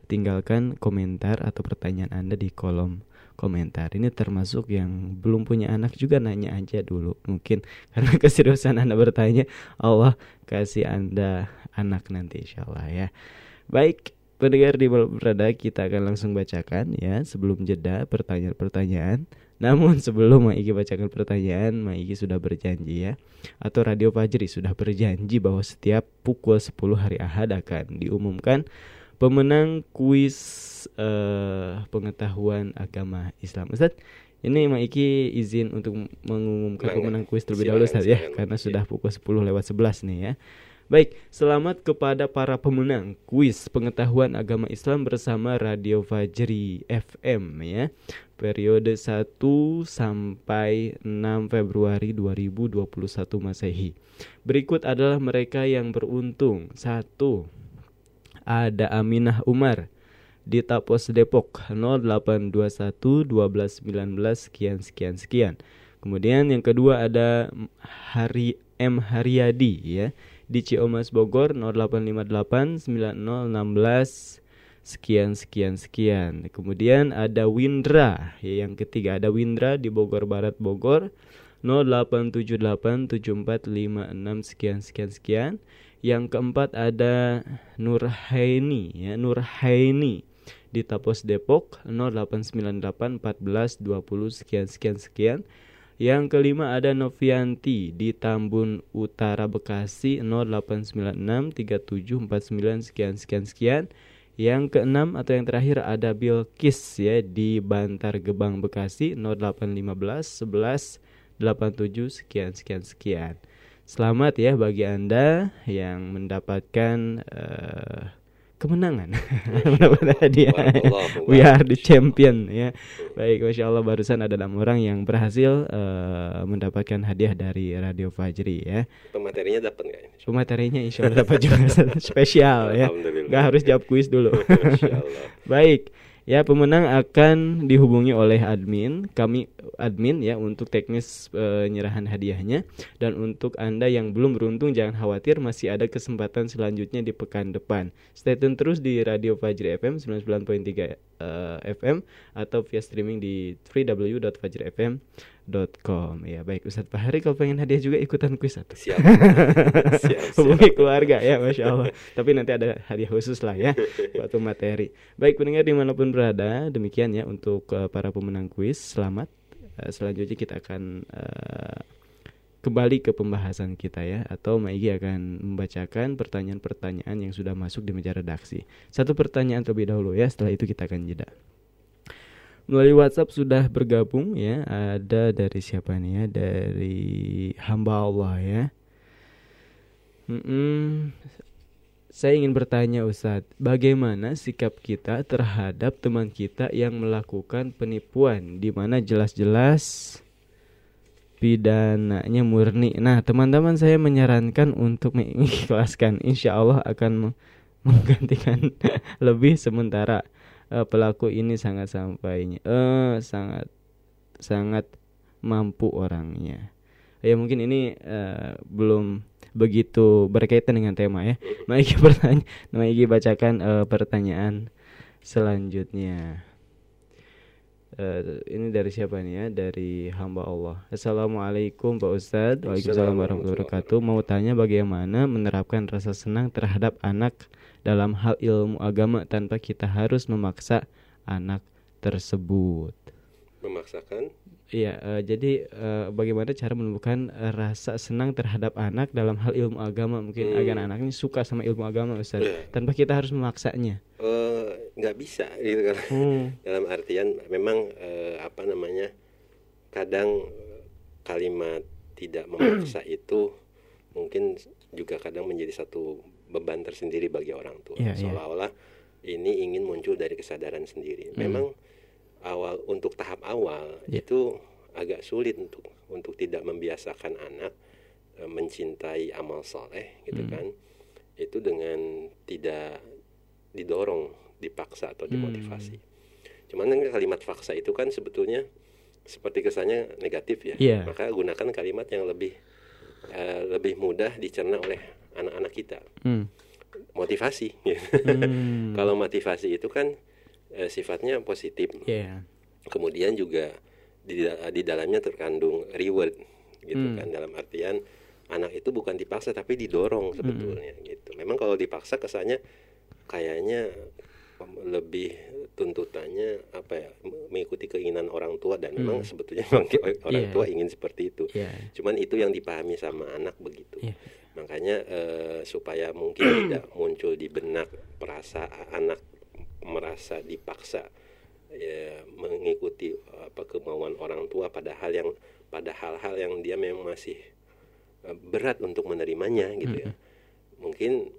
tinggalkan komentar atau pertanyaan Anda di kolom komentar. Ini termasuk yang belum punya anak juga nanya aja dulu. Mungkin karena keseriusan Anda bertanya Allah kasih Anda anak nanti insya Allah ya. Baik pendengar di berada kita akan langsung bacakan ya sebelum jeda pertanyaan-pertanyaan. Namun sebelum Maiki bacakan pertanyaan, Maiki sudah berjanji ya Atau Radio Fajri sudah berjanji bahwa setiap pukul 10 hari Ahad akan diumumkan Pemenang kuis uh, pengetahuan agama Islam Ustaz, ini Maiki izin untuk mengumumkan pemenang kuis terlebih dahulu Ustaz ya Karena sudah pukul 10 lewat 11 nih ya Baik, selamat kepada para pemenang kuis pengetahuan agama Islam bersama Radio Fajri FM ya. Periode 1 sampai 6 Februari 2021 Masehi. Berikut adalah mereka yang beruntung. Satu, ada Aminah Umar di Tapos Depok 0821 1219 sekian sekian sekian. Kemudian yang kedua ada Hari M Haryadi ya di Ciamas Bogor 0858 9016 sekian sekian sekian. Kemudian ada Windra ya, yang ketiga ada Windra di Bogor Barat Bogor 08787456 sekian sekian sekian. Yang keempat ada Nurhaini ya Nurhaini di Tapos Depok 08981420 sekian sekian sekian. Yang kelima ada Novianti di Tambun Utara Bekasi 08963749 sekian sekian sekian. Yang keenam atau yang terakhir ada Bilkis ya di Bantar Gebang Bekasi 0815 11 87 sekian sekian sekian. Selamat ya bagi Anda yang mendapatkan uh, kemenangan. Mendapat hadiah. We are the champion ya. Baik masya Allah barusan ada enam orang yang berhasil uh, mendapatkan hadiah dari Radio Fajri ya. Pematerinya dapat nggak pematerinya insya Allah dapat juga. Spesial ya. Nggak harus jawab kuis dulu. Baik Ya, pemenang akan dihubungi oleh admin, kami admin ya untuk teknis penyerahan hadiahnya. Dan untuk Anda yang belum beruntung jangan khawatir masih ada kesempatan selanjutnya di pekan depan. Stay tune terus di Radio Fajri FM 99.3 uh, FM atau via streaming di www.fajrifm com. Ya baik Ustadz Fahri kalau pengen hadiah juga ikutan kuis atau siap, siap, hubungi keluarga ya masya Allah. Tapi nanti ada hadiah khusus lah ya waktu materi. Baik pendengar di mana pun berada demikian ya untuk uh, para pemenang kuis selamat. Uh, selanjutnya kita akan uh, kembali ke pembahasan kita ya. Atau Maigi akan membacakan pertanyaan-pertanyaan yang sudah masuk di meja redaksi. Satu pertanyaan terlebih dahulu ya setelah itu kita akan jeda melalui WhatsApp sudah bergabung ya. Ada dari siapa nih ya? Dari hamba Allah ya. Hmm, saya ingin bertanya Ustadz, bagaimana sikap kita terhadap teman kita yang melakukan penipuan di mana jelas-jelas pidananya murni. Nah, teman-teman saya menyarankan untuk mengikhlaskan. Insya Allah akan menggantikan lebih sementara uh, pelaku ini sangat sampainya uh, sangat sangat mampu orangnya Ya mungkin ini eh, belum begitu berkaitan dengan tema ya. Maiki pertanyaan, Maiki bacakan eh, pertanyaan selanjutnya. Eh, ini dari siapa nih ya? Dari hamba Allah. Assalamualaikum Pak Ustadz. Waalaikumsalam warahmatullahi wabarakatuh. Mau tanya bagaimana menerapkan rasa senang terhadap anak dalam hal ilmu agama tanpa kita harus memaksa anak tersebut. Memaksakan Iya, eh, jadi eh, bagaimana cara menumbuhkan eh, rasa senang terhadap anak dalam hal ilmu agama mungkin Hmm. agar anak ini suka sama ilmu agama Ustaz Iya. tanpa kita harus memaksanya. nggak bisa gitu kan. Hmm. Dalam artian memang eh, apa namanya kadang kalimat tidak memaksa itu mungkin juga kadang menjadi satu beban tersendiri bagi orang tua. Iya, iya. Seolah-olah ini ingin muncul dari kesadaran sendiri. Hmm. Memang awal untuk tahap awal Iya. itu agak sulit untuk untuk tidak membiasakan anak eh, mencintai amal soleh gitu Hmm. kan. Itu dengan tidak didorong, dipaksa atau dimotivasi. Cuman kan kalimat paksa itu kan sebetulnya seperti kesannya negatif ya. Iya. Maka gunakan kalimat yang lebih eh, lebih mudah dicerna oleh anak-anak kita. Hmm. Motivasi. gitu. Hmm. Kalau motivasi itu kan eh, sifatnya positif. Iya. Kemudian juga di, di dalamnya terkandung reward gitu Hmm. kan dalam artian anak itu bukan dipaksa tapi didorong sebetulnya gitu. Memang kalau dipaksa kesannya kayaknya lebih tuntutannya apa ya mengikuti keinginan orang tua dan memang sebetulnya orang Iya. tua ingin seperti itu. Iya. Cuman itu yang dipahami sama anak begitu. Iya. Makanya eh, supaya mungkin tidak muncul di benak perasa anak merasa dipaksa ya, mengikuti apa kemauan orang tua pada hal yang pada hal-hal yang dia memang masih eh, berat untuk menerimanya gitu ya. Mungkin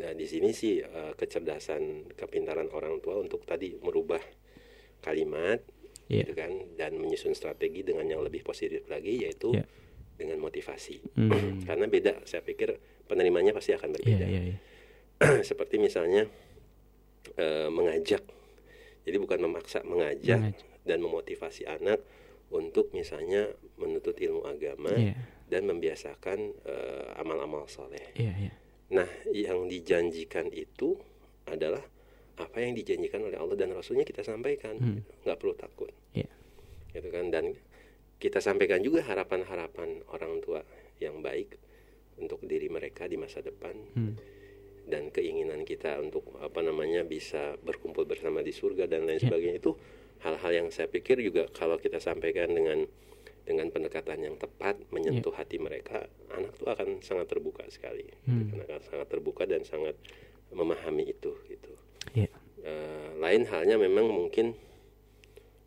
ya, di sini sih eh, kecerdasan kepintaran orang tua untuk tadi merubah kalimat Iya. gitu kan dan menyusun strategi dengan yang lebih positif lagi yaitu Iya. Dengan motivasi. Hmm. Karena beda, saya pikir penerimanya pasti akan berbeda. iya, iya. Seperti misalnya eh, mengajak, jadi bukan memaksa, mengajak Mengajak. dan memotivasi anak untuk misalnya menuntut ilmu agama Iya. dan membiasakan eh, amal-amal soleh. Iya, iya. Nah, yang dijanjikan itu adalah apa yang dijanjikan oleh Allah dan Rasulnya kita sampaikan, Hmm. nggak perlu takut, Iya. gitu kan? Dan kita sampaikan juga harapan-harapan orang tua yang baik untuk diri mereka di masa depan Hmm. dan keinginan kita untuk apa namanya bisa berkumpul bersama di surga dan lain Ya. sebagainya itu hal-hal yang saya pikir juga kalau kita sampaikan dengan dengan pendekatan yang tepat menyentuh hati mereka anak tuh akan sangat terbuka sekali Hmm. Akan sangat terbuka dan sangat memahami itu gitu Iya. Eh, lain halnya memang mungkin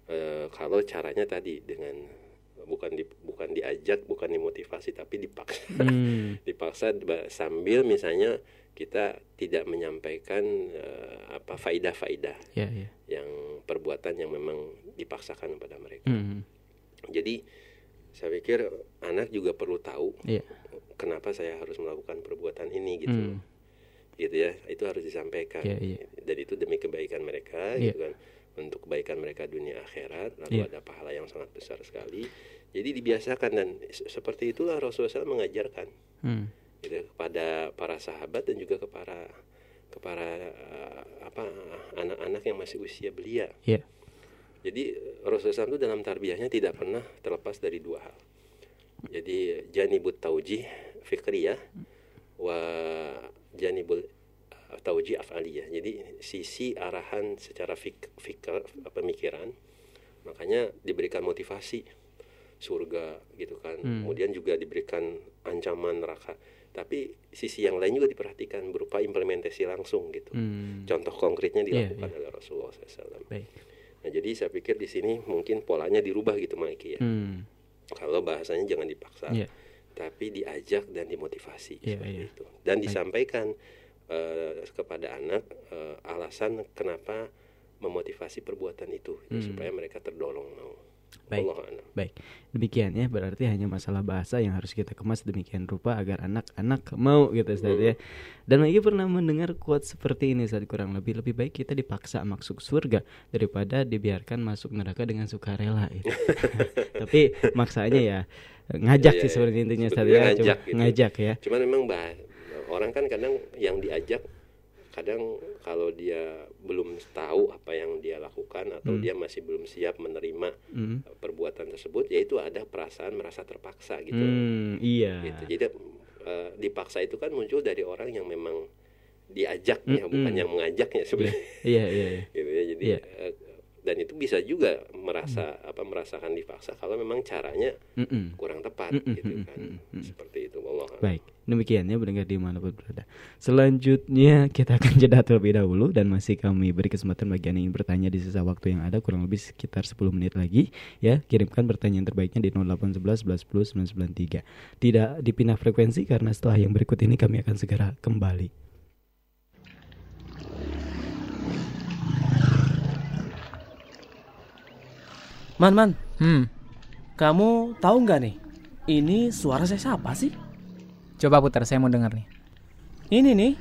eh, kalau caranya tadi dengan bukan di, bukan diajak bukan dimotivasi tapi dipaksa Hmm. dipaksa sambil misalnya kita tidak menyampaikan eh, apa faidah-faidah Iya, iya. yang perbuatan yang memang dipaksakan kepada mereka. Hmm. Jadi saya pikir anak juga perlu tahu Iya. kenapa saya harus melakukan perbuatan ini gitu. Hmm. Gitu ya. Itu harus disampaikan. Iya, iya. Dan itu demi kebaikan mereka Iya. gitu kan. Untuk kebaikan mereka dunia akhirat lalu Iya. ada pahala yang sangat besar sekali. Jadi dibiasakan dan se- seperti itulah Rasulullah SAW mengajarkan Hmm. gitu kepada para sahabat dan juga kepada kepada eh, apa anak-anak yang masih usia belia. Iya. Jadi Rasulullah SAW itu dalam tarbiyahnya tidak pernah terlepas dari dua hal. Jadi janibut tauji fikriyah wa janibul eh, tauji afaliyah. Jadi sisi arahan secara fik, fikr pemikiran makanya diberikan motivasi surga gitu kan. Hmm. Kemudian juga diberikan ancaman neraka. Tapi sisi yang lain juga diperhatikan berupa implementasi langsung gitu. Hmm. Contoh konkretnya Iya, dilakukan oleh Rasulullah SAW. Baik. Nah, jadi saya pikir di sini mungkin polanya dirubah gitu Maiki ya. Hmm. Kalau bahasanya jangan dipaksa, Iya. tapi diajak dan dimotivasi Iya, seperti iya. itu. Dan disampaikan eh, kepada anak eh, alasan kenapa memotivasi perbuatan itu Hmm. supaya mereka terdorong mau. Baik. Baik, demikian ya berarti hanya masalah bahasa yang harus kita kemas demikian rupa agar anak-anak mau gitu Ustaz ya. Dan lagi pernah mendengar quote seperti ini saat kurang lebih lebih baik kita dipaksa masuk surga daripada dibiarkan masuk neraka dengan sukarela gitu. Tapi maksanya ya ngajak Iya, sih sebenarnya intinya Ustaz ya, ngajak gitu. ngajak ya. Cuman memang bah orang kan kadang yang diajak kadang kalau dia belum tahu apa yang dia lakukan atau Hmm. dia masih belum siap menerima Hmm. perbuatan tersebut, yaitu ada perasaan merasa terpaksa gitu. Hmm, iya. Gitu. Jadi eh, dipaksa itu kan muncul dari orang yang memang diajaknya, Mm-mm. bukan yang mengajaknya sebenarnya. Iya, iya, iya. gitu ya. Jadi Iya. eh, dan itu bisa juga merasa apa merasakan dipaksa kalau memang caranya Mm-mm. kurang tepat Mm-mm, gitu mm-mm, kan. mm-mm. Seperti itu Allah. Baik, demikian ya mendengar di mana pun berada. Selanjutnya kita akan jeda terlebih dahulu dan masih kami beri kesempatan bagi anda yang ingin bertanya di sisa waktu yang ada kurang lebih sekitar 10 menit lagi ya. Kirimkan pertanyaan terbaiknya di 0811 11 10 993. Tidak dipindah frekuensi karena setelah yang berikut ini kami akan segera kembali. Man, man, Hmm, kamu tahu nggak nih? Ini suara saya siapa sih? coba putar saya mau dengar nih. Ini nih.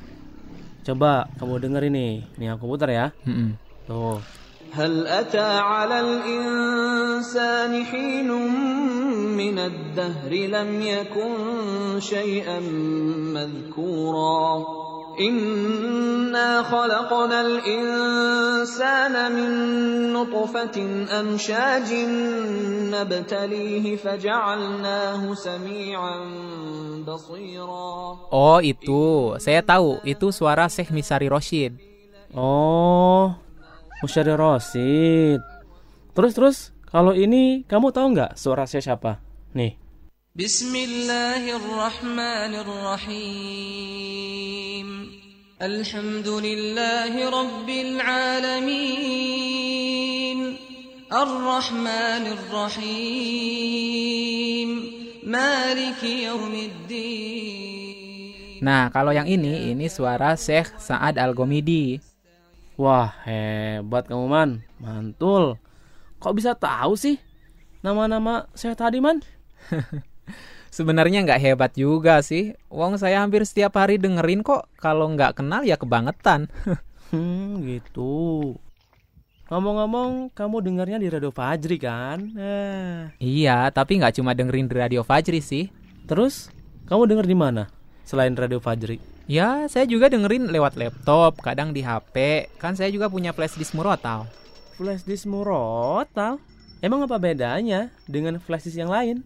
Coba kamu denger ini. Nih aku putar ya. Mm-mm. Tuh. هل أتى على الإنسان حين من الدهر لم يكن شيئا مذكورا Inna khalaqnal insana min nutfatin amshajin nabtalihi faja'alnahu sami'an basira. Oh, itu. Saya tahu. Itu suara Syekh Misari Roshid. Oh, Musyari Roshid. Terus terus, kalau ini kamu tahu nggak suara saya siapa? Nih. بسم الله الرحمن الرحيم الحمد لله رب العالمين الرحمن الرحيم مالك يوم الدين Nah, kalau yang ini, ini suara Syekh Sa'ad Al-Gomidi. Wah, hebat kamu man. Mantul. Kok bisa tahu sih nama-nama saya tadi man? Sebenarnya nggak hebat juga sih. Wong saya hampir setiap hari dengerin kok. Kalau nggak kenal ya kebangetan. Hmm, gitu. Ngomong-ngomong, kamu dengarnya di Radio Fajri kan? Eh. iya, tapi nggak cuma dengerin di Radio Fajri sih. Terus, kamu denger di mana? Selain Radio Fajri. Ya, saya juga dengerin lewat laptop, kadang di HP. Kan saya juga punya flash disk murotal. Flash disk murotal? Emang apa bedanya dengan flash disk yang lain?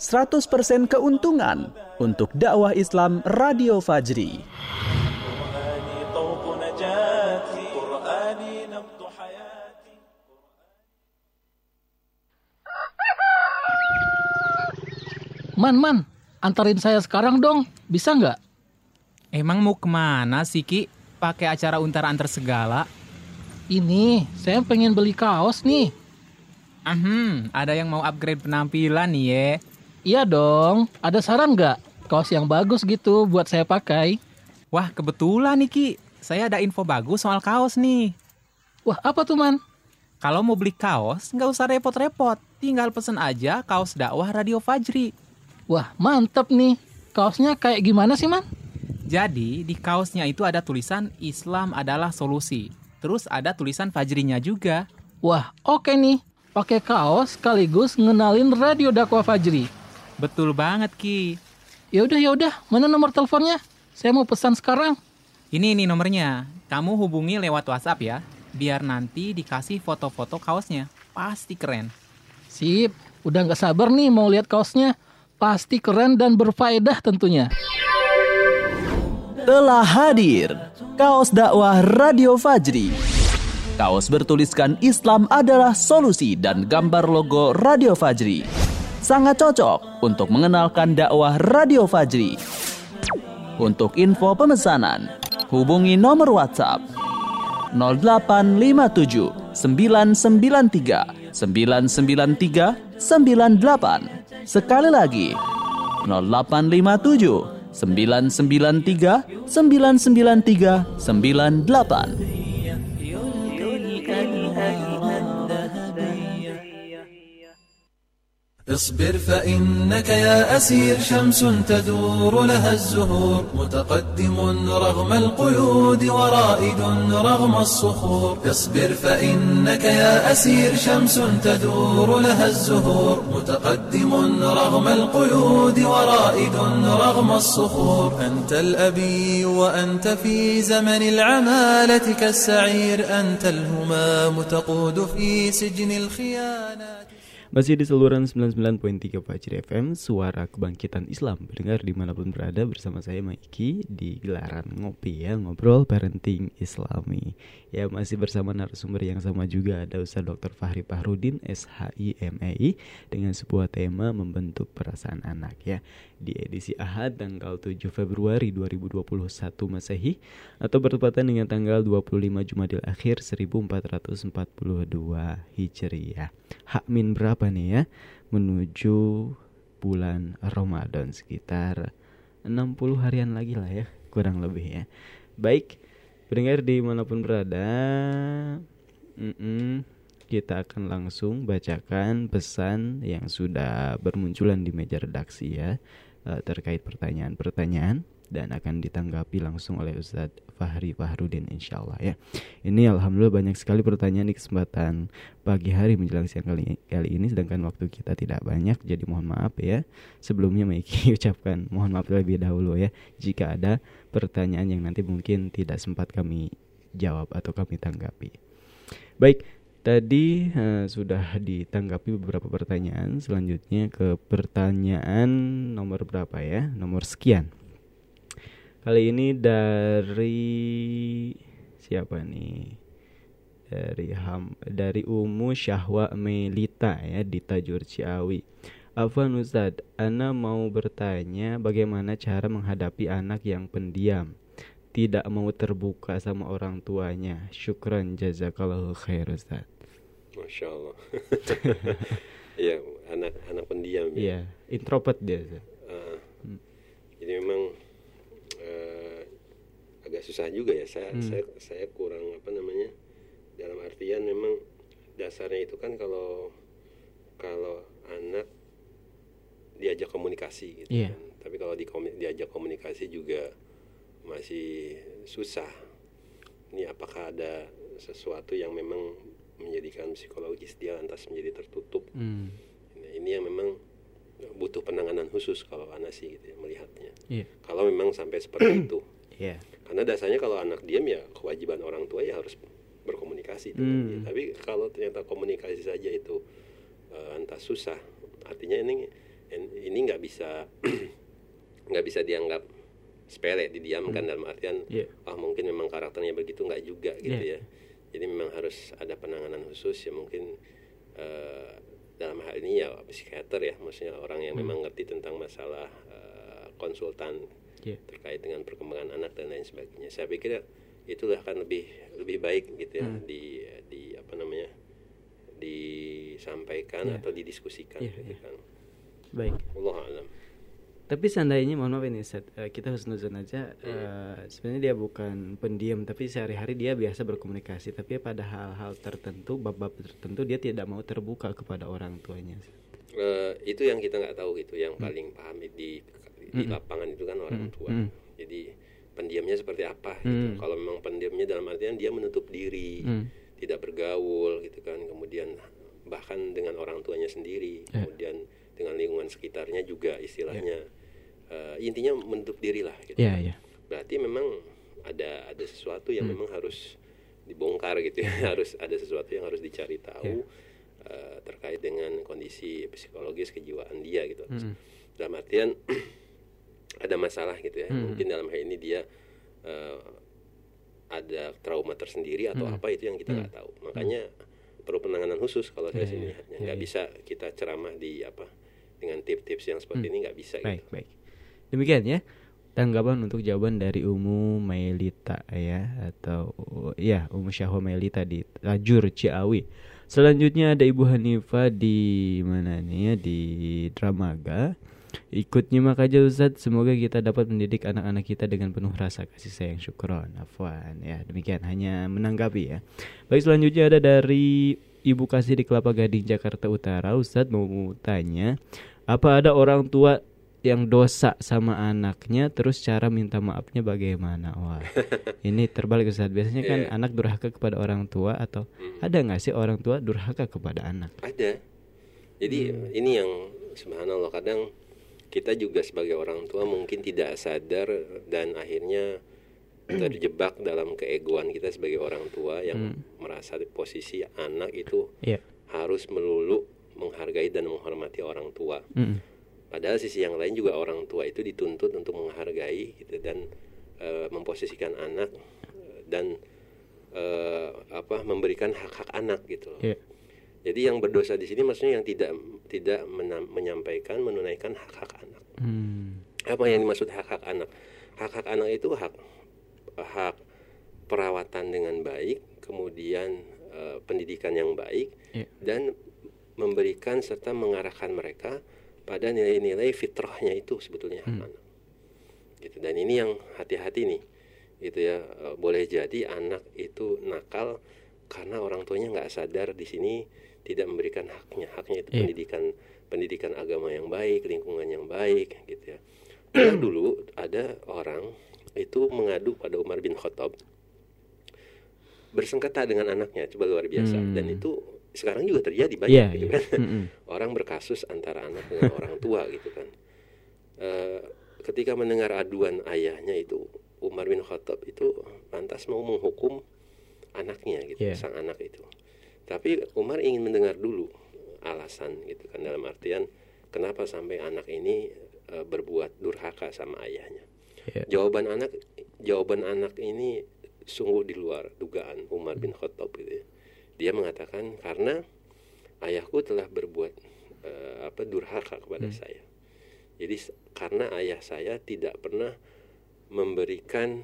100% keuntungan untuk dakwah Islam Radio Fajri. Man, man, antarin saya sekarang dong. Bisa nggak? Emang mau ke mana sih Ki? Pakai acara untar antar segala? Ini, saya pengen beli kaos nih. Ahem, ada yang mau upgrade penampilan nih ya. Iya dong. Ada saran nggak? Kaos yang bagus gitu buat saya pakai. Wah, kebetulan nih Ki. Saya ada info bagus soal kaos nih. Wah, apa tuh, man? Kalau mau beli kaos, nggak usah repot-repot. Tinggal pesen aja kaos dakwah Radio Fajri. Wah, mantep nih. Kaosnya kayak gimana sih, man? Jadi di kaosnya itu ada tulisan Islam adalah solusi. Terus ada tulisan Fajrinya juga. Wah, oke nih. Pakai kaos sekaligus ngenalin radio dakwah Fajri. Betul banget Ki. Ya udah ya udah, mana nomor teleponnya? Saya mau pesan sekarang. Ini nih nomornya. Kamu hubungi lewat WhatsApp ya. Biar nanti dikasih foto-foto kaosnya. Pasti keren. Sip, udah nggak sabar nih mau lihat kaosnya. Pasti keren dan berfaedah tentunya. Telah hadir kaos dakwah Radio Fajri. Kaos bertuliskan Islam adalah solusi dan gambar logo Radio Fajri. Sangat cocok untuk mengenalkan dakwah Radio Fajri. Untuk info pemesanan, hubungi nomor WhatsApp 0857 993 993 98. Sekali lagi 0857 993 993 98. اصبر فإنك يا أسير شمس تدور لها الزهور متقدم رغم القيود ورائد رغم الصخور. اصبر فإنك يا أسير شمس تدور لها الزهور متقدم رغم القيود ورائد رغم الصخور. أنت الأبي وأنت في زمن العمالة كالسعير أنت الهمام تقود في سجن الخيانات. Masih di saluran 99.3 Fajri FM Suara Kebangkitan Islam. Pendengar di mana pun berada bersama saya Maiki Di gelaran ngopi ya Ngobrol parenting islami. Ya masih bersama narasumber yang sama juga Ada Ustaz Dr. Fahri Pahrudin SHIMEI Dengan sebuah tema membentuk perasaan anak ya. Di edisi Ahad tanggal 7 Februari 2021 Masehi Atau bertepatan dengan tanggal 25 Jumadil Akhir 1442 Hijriah. Hak min berapa nih ya menuju bulan Ramadan sekitar 60 harian lagi lah ya kurang lebih ya. Baik pendengar di mana pun berada mm-mm, kita akan langsung bacakan pesan yang sudah bermunculan di meja redaksi ya eh, terkait pertanyaan-pertanyaan dan akan ditanggapi langsung oleh Ustadz Fahri Fahrudin insya Allah ya. Ini alhamdulillah banyak sekali pertanyaan di kesempatan pagi hari menjelang siang kali, kali ini sedangkan waktu kita tidak banyak jadi mohon maaf ya. Sebelumnya Maiki ucapkan mohon maaf terlebih dahulu ya jika ada pertanyaan yang nanti mungkin tidak sempat kami jawab atau kami tanggapi. Baik, Tadi uh, sudah ditanggapi beberapa pertanyaan. Selanjutnya ke pertanyaan nomor berapa ya? Nomor sekian. Kali ini dari siapa nih? Dari Ham dari Umu Syahwa Melita ya di Tajur Ciawi. Afwan Ustad, Ana mau bertanya bagaimana cara menghadapi anak yang pendiam tidak mau terbuka sama orang tuanya. Syukran jazakallahu khair Ustaz. Masya Allah. Iya, anak anak pendiam. ya. Iya, introvert dia. Ustaz. Uh, Jadi memang agak susah juga ya. Saya Hmm. saya saya kurang apa namanya dalam artian memang dasarnya itu kan kalau kalau anak diajak komunikasi gitu Iya. kan. Tapi kalau di diajak komunikasi juga masih susah. Ini apakah ada sesuatu yang memang menjadikan psikologis dia lantas menjadi tertutup? Hmm. Nah, ini yang memang butuh penanganan khusus kalau anak sih gitu ya, melihatnya. Iya. Kalau memang sampai seperti itu. Iya. Karena dasarnya kalau anak diam ya kewajiban orang tua ya harus berkomunikasi. Hmm. dia. Tapi kalau ternyata komunikasi saja itu eh, entah susah, artinya ini ini nggak bisa nggak bisa dianggap sepele didiamkan dalam artian Iya. ah mungkin memang karakternya begitu nggak juga gitu Iya. ya. Jadi memang harus ada penanganan khusus ya mungkin eh, dalam hal ini ya psikiater ya, maksudnya orang yang Hmm. memang ngerti tentang masalah eh, konsultan Iya. terkait dengan perkembangan anak dan lain sebagainya. Saya pikir itulah akan lebih lebih baik gitu ya Hmm. di di apa namanya disampaikan Iya. atau didiskusikan Iya, gitu iya. kan. Baik. Allah alam. Tapi seandainya mohon maaf ini Ustaz, eh, kita husnuzon aja Hmm. eh, sebenarnya dia bukan pendiam tapi sehari-hari dia biasa berkomunikasi tapi pada hal-hal tertentu bab-bab tertentu dia tidak mau terbuka kepada orang tuanya. Eh, itu yang kita nggak tahu gitu, yang paling paham di di lapangan itu kan orang tua. Mm. Jadi pendiamnya seperti apa gitu. Hmm. Kalau memang pendiamnya dalam artian dia menutup diri, Hmm. tidak bergaul gitu kan. Kemudian bahkan dengan orang tuanya sendiri, Ya. kemudian dengan lingkungan sekitarnya juga istilahnya eh, intinya menutup diri lah gitu. Iya, iya. Berarti memang ada ada sesuatu yang Hmm. memang harus dibongkar gitu ya. harus ada sesuatu yang harus dicari tahu eh, terkait dengan kondisi psikologis kejiwaan dia gitu. Hmm. Dalam artian ada masalah gitu ya. Hmm. Mungkin dalam hal ini dia eh, ada trauma tersendiri atau Hmm. apa itu yang kita nggak tahu. Makanya perlu penanganan khusus kalau saya Iya, sini iya, nggak iya. bisa kita ceramah di apa dengan tips-tips yang seperti Hmm. ini nggak bisa Baik, gitu. baik. Demikian ya tanggapan untuk jawaban dari Umu Mailita ya atau ya Umu Syahwa Mailita di Lajur Ciawi. Selanjutnya ada Ibu Hanifah di mana nih ya di Dramaga. Ikut nyimak aja Ustadz Semoga kita dapat mendidik anak-anak kita dengan penuh rasa kasih sayang. Syukron. Afwan. Ya demikian. Hanya menanggapi ya. Baik selanjutnya ada dari Ibu Kasih di Kelapa Gading Jakarta Utara. Ustadz mau tanya Apa ada orang tua yang dosa sama anaknya Terus cara minta maafnya bagaimana? Wah ini terbalik Ustadz. Biasanya kan Iya. anak durhaka kepada orang tua Atau Hmm. ada nggak sih orang tua durhaka kepada anak? Ada. Jadi Hmm. ini yang subhanallah kadang kita juga sebagai orang tua mungkin tidak sadar dan akhirnya terjebak dalam keegoan kita sebagai orang tua yang merasa di posisi anak itu Iya harus melulu menghargai dan menghormati orang tua. Mm-mm. Padahal sisi yang lain juga orang tua itu dituntut untuk menghargai gitu dan eh, memposisikan anak dan eh, apa memberikan hak-hak anak gitu. loh. Jadi yang berdosa di sini maksudnya yang tidak tidak menyampaikan menunaikan hak-hak anak. Hmm. Apa yang dimaksud hak-hak anak? Hak-hak anak itu hak hak perawatan dengan baik, kemudian eh, pendidikan yang baik Iya. dan memberikan serta mengarahkan mereka pada nilai-nilai fitrahnya itu sebetulnya hak Hmm. anak. Gitu. Dan ini yang hati-hati nih. Gitu ya. Eh, boleh jadi anak itu nakal karena orang tuanya nggak sadar di sini tidak memberikan haknya. Haknya itu Iya. pendidikan pendidikan agama yang baik, lingkungan yang baik gitu ya. Dulu ada orang itu mengadu pada Umar bin Khattab bersengketa dengan anaknya, coba luar biasa. Hmm. Dan itu sekarang juga terjadi banyak Iya gitu iya kan. Mm-mm. Orang berkasus antara anak dengan orang tua gitu kan. Eh, ketika mendengar aduan ayahnya itu Umar bin Khattab itu lantas mau menghukum anaknya gitu, Iya. sang anak itu. Tapi Umar ingin mendengar dulu alasan gitu kan dalam artian kenapa sampai anak ini eh, berbuat durhaka sama ayahnya. Iya. Jawaban anak jawaban anak ini sungguh di luar dugaan Umar bin Khattab gitu ya. Dia mengatakan karena ayahku telah berbuat eh, apa durhaka kepada saya. Jadi karena ayah saya tidak pernah memberikan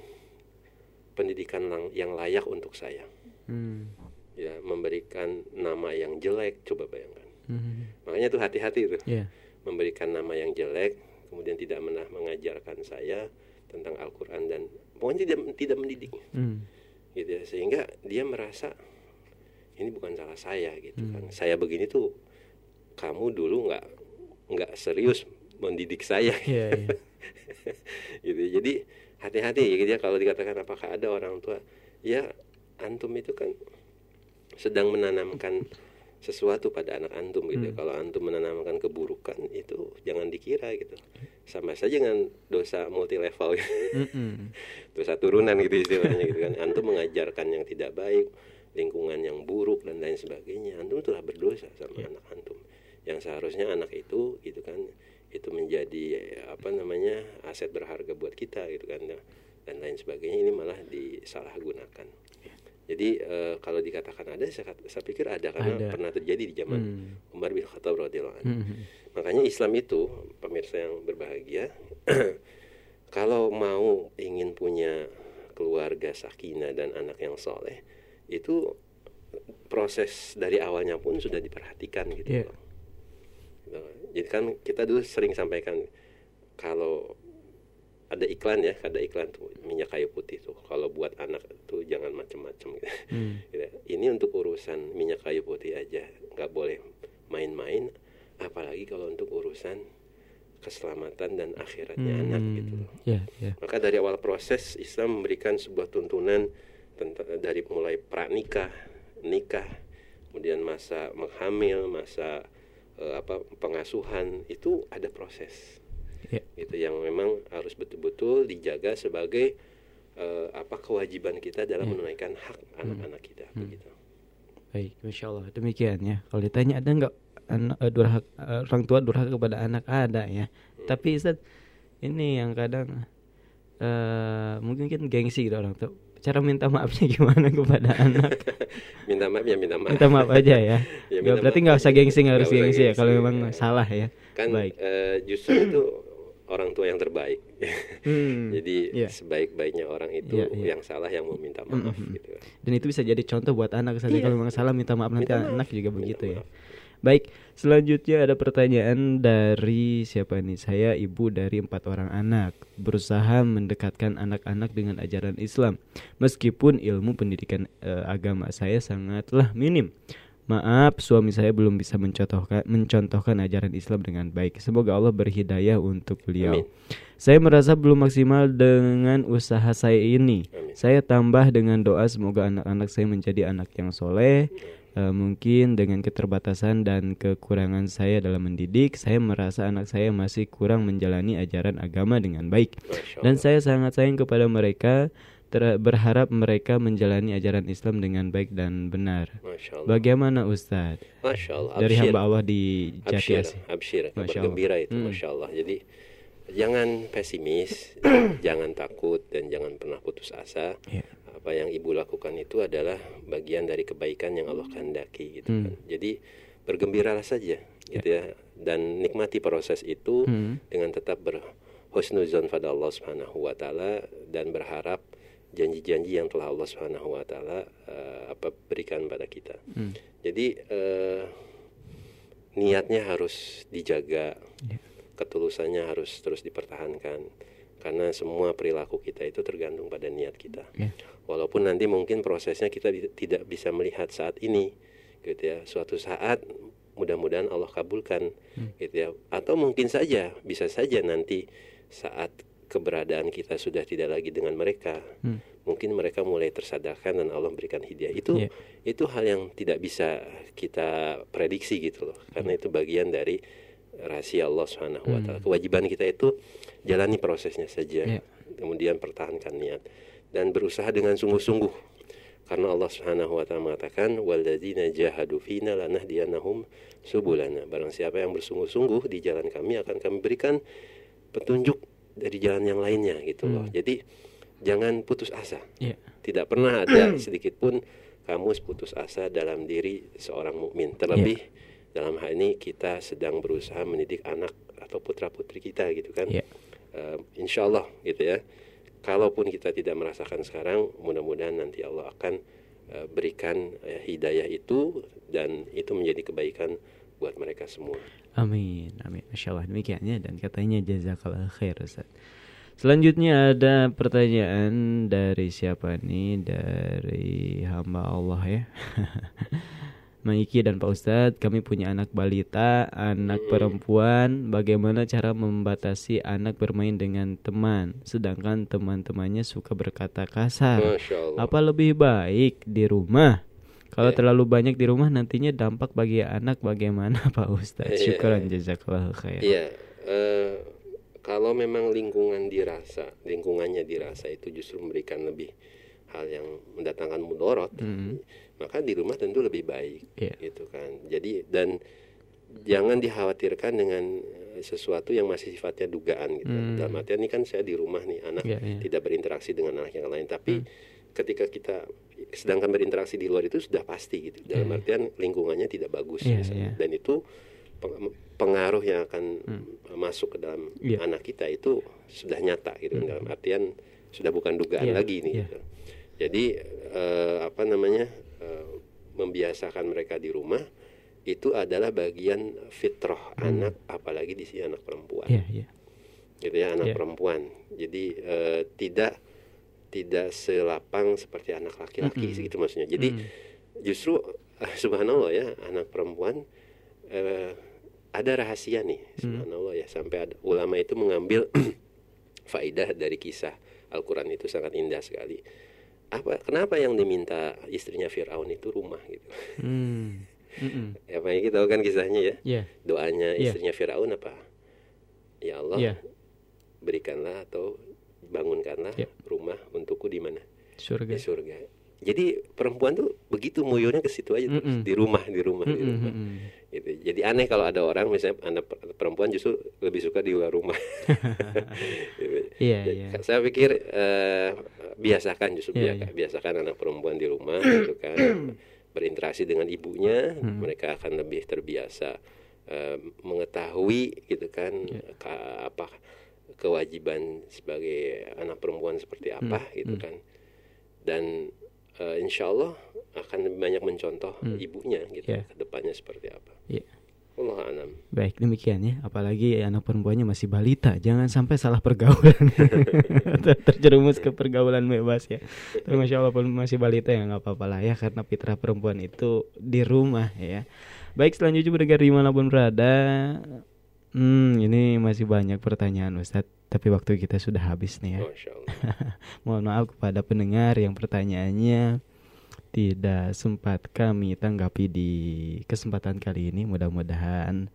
pendidikan yang layak untuk saya. Hmm. Ya, memberikan nama yang jelek, coba bayangkan. Hmm. Makanya tuh hati-hati tuh Iya. memberikan nama yang jelek, kemudian tidak pernah mengajarkan saya tentang Al-Qur'an dan pokoknya tidak tidak mendidik Hmm. gitu ya. Sehingga dia merasa ini bukan salah saya gitu Hmm. kan. Saya begini tuh kamu dulu nggak nggak serius mendidik saya Iya iya. gitu. Jadi hati-hati gitu ya kalau dikatakan apakah ada orang tua ya antum itu kan sedang menanamkan sesuatu pada anak antum gitu. Hmm. Kalau antum menanamkan keburukan itu jangan dikira gitu. Sama saja dengan dosa multi level gitu. Dosa turunan gitu istilahnya gitu kan. Antum mengajarkan yang tidak baik, lingkungan yang buruk dan lain sebagainya. Antum telah berdosa sama Ya. anak antum. Yang seharusnya anak itu gitu kan itu menjadi apa namanya aset berharga buat kita gitu kan dan lain sebagainya ini malah disalahgunakan. Jadi eh, kalau dikatakan ada saya, saya pikir ada karena Ada. pernah terjadi di zaman Hmm. Umar bin Khattab radhiyallahu anhu. Hmm. Makanya Islam itu, pemirsa yang berbahagia, kalau mau ingin punya keluarga sakinah dan anak yang soleh, itu proses dari awalnya pun sudah diperhatikan gitu. Loh. Gitu. Jadi kan kita dulu sering sampaikan kalau ada iklan ya, ada iklan tuh minyak kayu putih tuh. Kalau buat anak tuh jangan macam-macam gitu. Hmm. Gitu. Ini untuk urusan minyak kayu putih aja, nggak boleh main-main. Apalagi kalau untuk urusan keselamatan dan akhiratnya Hmm, anak gitu loh. Ya, ya. Maka dari awal proses Islam memberikan sebuah tuntunan tentang dari mulai pranikah, nikah, kemudian masa menghamil, masa eh, apa pengasuhan itu ada proses. Ya. Gitu yang memang harus betul-betul dijaga sebagai eh, apa kewajiban kita dalam Ya. menunaikan hak anak-anak kita Hmm. begitu. Baik, masya Allah. Demikian ya. Kalau ditanya ada nggak anak durhaka eh, orang tua durhaka kepada anak ada ya. Tapi Ustaz, ini yang kadang eh mungkin kan gengsi gitu orang tua. Cara minta maafnya gimana kepada anak? Minta maaf ya minta maaf. minta maaf aja ya. Ya, minta berarti nggak usah gengsi, nggak harus Nggak usah gengsi ya. Kalau gengsi, memang ya. salah ya. Kan Baik. eh, justru itu orang tua yang terbaik. Hmm, Jadi iya. sebaik-baiknya orang itu Iya, iya. yang salah yang mau minta maaf Mm-mm. gitu. Dan itu bisa jadi contoh buat anak saja Iya. kalau memang salah minta maaf nanti Minta maaf. anak juga Minta begitu ya. maaf. Baik, selanjutnya ada pertanyaan dari siapa nih? Saya ibu dari empat orang anak, berusaha mendekatkan anak-anak dengan ajaran Islam, meskipun ilmu pendidikan eh, agama saya sangatlah minim. Maaf, suami saya belum bisa mencontohkan mencontohkan ajaran Islam dengan baik. Semoga Allah berhidayah untuk beliau. Amin. Saya merasa belum maksimal dengan usaha saya ini. Amin. Saya tambah dengan doa semoga anak-anak saya menjadi anak yang soleh. Eh, mungkin dengan keterbatasan dan kekurangan saya dalam mendidik, saya merasa anak saya masih kurang menjalani ajaran agama dengan baik. Dan saya sangat sayang kepada mereka, ter- berharap mereka menjalani ajaran Islam dengan baik dan benar. Masya Allah. Bagaimana Ustadz? Masya Allah. Dari hamba Allah di Jati Asih. absyir, Masya bergembira itu, Hmm. masya Allah. Jadi jangan pesimis, jangan takut dan jangan pernah putus asa. Ya. Apa yang ibu lakukan itu adalah bagian dari kebaikan yang Allah kehendaki gitu Hmm. kan. Jadi bergembiralah saja gitu ya dan nikmati proses itu Hmm. dengan tetap berhusnuzon pada Allah Subhanahu wa taala dan berharap janji-janji yang telah Allah Subhanahu wa taala eh, apa berikan pada kita. Hmm. Jadi eh, niatnya harus dijaga, Ya. ketulusannya harus terus dipertahankan karena semua perilaku kita itu tergantung pada niat kita. Ya. Walaupun nanti mungkin prosesnya kita bi- tidak bisa melihat saat ini, gitu ya. Suatu saat mudah-mudahan Allah kabulkan, Hmm. gitu ya. Atau mungkin saja bisa saja nanti saat keberadaan kita sudah tidak lagi dengan mereka, Hmm. mungkin mereka mulai tersadarkan dan Allah berikan hidayah. Itu Iya. itu hal yang tidak bisa kita prediksi gitu loh, karena itu bagian dari rahasia Allah Subhanahu wa taala. Hmm. Kewajiban kita itu jalani prosesnya saja, Iya. kemudian pertahankan niat dan berusaha dengan sungguh-sungguh. Karena Allah Subhanahu wa taala mengatakan walladzina jahadu fina lanahdiyanahum subulana. Barang siapa yang bersungguh-sungguh di jalan kami akan kami berikan petunjuk dari jalan yang lainnya gitu loh. Hmm. Jadi jangan putus asa. Iya. Tidak pernah ada sedikit pun kamu putus asa dalam diri seorang mukmin. Terlebih dalam hal ini kita sedang berusaha mendidik anak atau putra putri kita gitu kan. Iya. Eh, insya Allah gitu ya. Kalaupun kita tidak merasakan sekarang, mudah-mudahan nanti Allah akan eh, berikan eh, hidayah itu dan itu menjadi kebaikan buat mereka semua. Amin, amin. Masya Allah demikiannya dan katanya jazakallah khair Ustaz. Selanjutnya ada pertanyaan dari siapa nih? Dari hamba Allah ya. Maiki dan Pak Ustadz, kami punya anak balita, anak perempuan. Bagaimana cara membatasi anak bermain dengan teman, sedangkan teman-temannya suka berkata kasar? Apa lebih baik di rumah? Kalau Ya. terlalu banyak di rumah nantinya dampak bagi anak bagaimana Pak Ustadz? Iya. Syukuran jazakallahu khair. Iya, eh, kalau memang lingkungan dirasa, lingkungannya dirasa itu justru memberikan lebih hal yang mendatangkan mudorot, Mm. maka di rumah tentu lebih baik, Iya. gitu kan. Jadi dan jangan dikhawatirkan dengan sesuatu yang masih sifatnya dugaan gitu. Hmm. Dalam artian ini kan saya di rumah nih, anak Iya, iya. tidak berinteraksi dengan anak yang lain, tapi Hmm. ketika kita sedangkan berinteraksi di luar itu sudah pasti gitu. Dalam Iya. artian lingkungannya tidak bagus Iya, misalnya. iya. dan itu peng- pengaruh yang akan Hmm. masuk ke dalam Iya. anak kita itu sudah nyata gitu Hmm. dalam artian sudah bukan dugaan Iya, lagi nih iya. gitu. Jadi eh, apa namanya eh, membiasakan mereka di rumah itu adalah bagian fitrah anak apalagi di sini anak perempuan Hmm. Iya, iya. gitu ya anak Iya. perempuan jadi eh, tidak tidak selapang seperti anak laki-laki Mm-mm. gitu maksudnya jadi Mm. justru subhanallah ya anak perempuan eh, ada rahasia nih, subhanallah ya sampai ada ulama itu mengambil faidah dari kisah Al-Quran itu sangat indah sekali. Apa kenapa yang diminta istrinya Firaun itu rumah gitu? Hmm. Mm-mm. Ya Pak Eki tahu kan kisahnya ya? Iya. Doanya Iya. istrinya Firaun apa? Ya Allah, Iya. berikanlah atau bangunkanlah Iya. rumah untukku di mana? Surga. Di surga. Jadi perempuan tuh begitu muyurnya ke situ aja terus. Mm-mm. di rumah, di rumah, di Mm-mm, rumah. mm-mm. Gitu. Jadi aneh kalau ada orang misalnya anak per- perempuan justru lebih suka di luar rumah. Iya, Jadi, iya. Saya pikir eh, biasakan justru Iya, biasa- biasakan anak perempuan di rumah gitu kan berinteraksi dengan ibunya, Hmm. mereka akan lebih terbiasa eh, mengetahui gitu kan ka- apa kewajiban sebagai anak perempuan seperti apa Hmm, gitu kan. Dan eh, insya Allah akan lebih banyak mencontoh ibunya gitu Iya. ke depannya seperti apa. Iya. Allah alam. Baik, demikian ya. Apalagi anak perempuannya masih balita, jangan sampai salah pergaulan. Ter- Terjerumus ke pergaulan bebas ya. Tapi masya Allah pun masih balita ya nggak apa-apa lah ya, karena fitrah perempuan itu di rumah ya. Baik, selanjutnya mendengar di mana pun berada. Hmm, ini masih banyak pertanyaan Ustadz, tapi waktu kita sudah habis nih ya. Mohon maaf kepada pendengar yang pertanyaannya tidak sempat kami tanggapi di kesempatan kali ini. Mudah-mudahan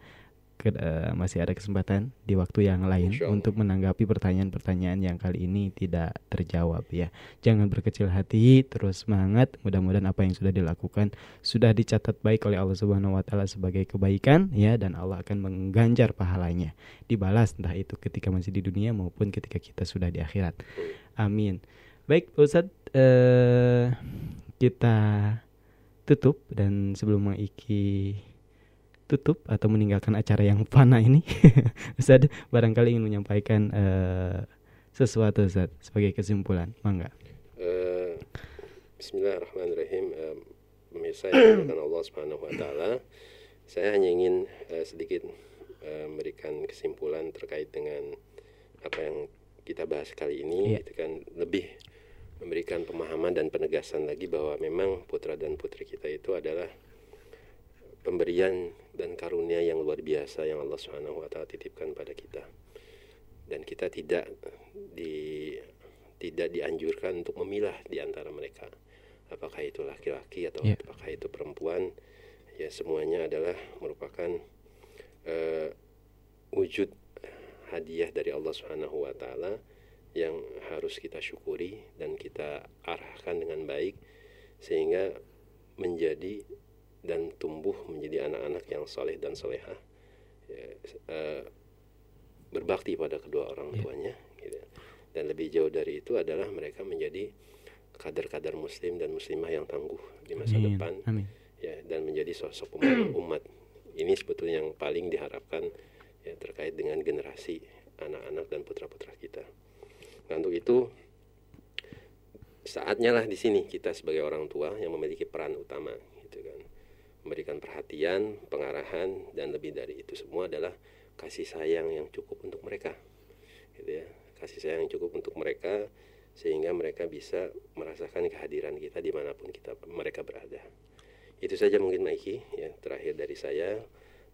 ke- eh, masih ada kesempatan di waktu yang lain untuk menanggapi pertanyaan-pertanyaan yang kali ini tidak terjawab ya. Jangan berkecil hati, terus semangat. Mudah-mudahan apa yang sudah dilakukan sudah dicatat baik oleh Allah Subhanahu wa taala sebagai kebaikan ya dan Allah akan mengganjar pahalanya. Dibalas entah itu ketika masih di dunia maupun ketika kita sudah di akhirat. Amin. Baik, Pak Ustadz, eh, kita tutup dan sebelum Mang Iki tutup atau meninggalkan acara yang fana ini, Ustadz barangkali ingin menyampaikan eh, sesuatu Ustadz sebagai kesimpulan, mangga. Eh, Bismillahirrahmanirrahim. Eh, Pemirsa yang Allah Subhanahu wa taala, saya hanya ingin eh, sedikit eh, memberikan kesimpulan terkait dengan apa yang kita bahas kali ini Iya. gitu kan lebih memberikan pemahaman dan penegasan lagi bahwa memang putra dan putri kita itu adalah pemberian dan karunia yang luar biasa yang Allah Subhanahu wa taala titipkan pada kita. Dan kita tidak di tidak dianjurkan untuk memilah di antara mereka. Apakah itu laki-laki atau Iya. apakah itu perempuan? Ya semuanya adalah merupakan eh, wujud hadiah dari Allah Subhanahu wa taala yang harus kita syukuri dan kita arahkan dengan baik sehingga menjadi dan tumbuh menjadi anak-anak yang soleh dan solehah ya, eh, berbakti pada kedua orang tuanya gitu. dan lebih jauh dari itu adalah mereka menjadi kader-kader muslim dan muslimah yang tangguh di masa Amin. depan Amin. ya dan menjadi sosok umat ini sebetulnya yang paling diharapkan ya terkait dengan generasi anak-anak dan putra-putra kita nah untuk itu saatnya lah di sini kita sebagai orang tua yang memiliki peran utama gitu kan memberikan perhatian pengarahan dan lebih dari itu semua adalah kasih sayang yang cukup untuk mereka gitu ya. Kasih sayang yang cukup untuk mereka sehingga mereka bisa merasakan kehadiran kita di mana pun kita mereka berada. Itu saja mungkin Maiki ya terakhir dari saya.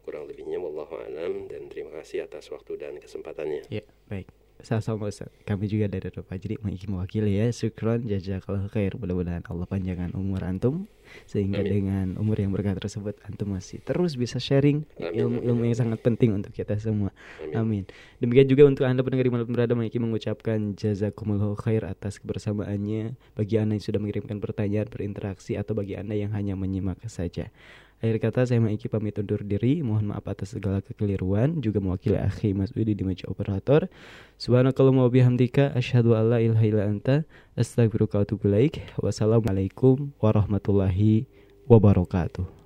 Kurang lebihnya wallahu alam dan terima kasih atas waktu dan kesempatannya. Ya, baik. Sama-sama Ustaz. Kami juga dari Ropa Jadi mewakili ya. Syukron jazakallahu khair. Mudah-mudahan Allah panjangkan umur antum sehingga Amin. dengan umur yang berkah tersebut antum masih terus bisa sharing ilmu-ilmu yang sangat penting untuk kita semua. Amin. Amin. Demikian juga untuk Anda pendengar di mana pun berada Mang Iki mengucapkan jazakumullahu khair atas kebersamaannya bagi Anda yang sudah mengirimkan pertanyaan berinteraksi atau bagi Anda yang hanya menyimak saja. Akhir kata saya Mang Iki pamit undur diri. Mohon maaf atas segala kekeliruan juga mewakili akhi Mas Udi di meja operator. Subhanakallahumma wa bihamdika asyhadu an la ilaha illa anta ilaik. Wassalamualaikum warahmatullahi wabarakatuh.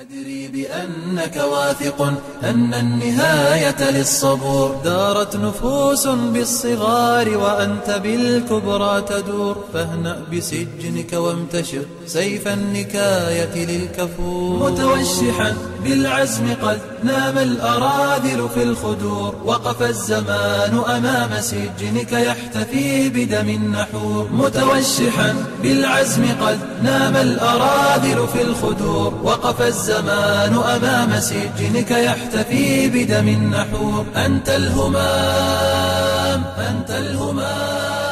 أدري بأنك واثق أن النهاية للصبور. دارت نفوس بالصغار وأنت بالكبرى تدور. فاهنأ بسجنك وامتشر سيف النكاية للكفور. متوشحا بالعزم قد نام الأراذل في الخدور وقف الزمان أمام سجنك يحتفي بدم النحور. متوشحا بالعزم قد نام الأراذل في الخدور وقف الزمان أمام سجنك يحتفي بدم النحور. أنت الهمام أنت الهمام.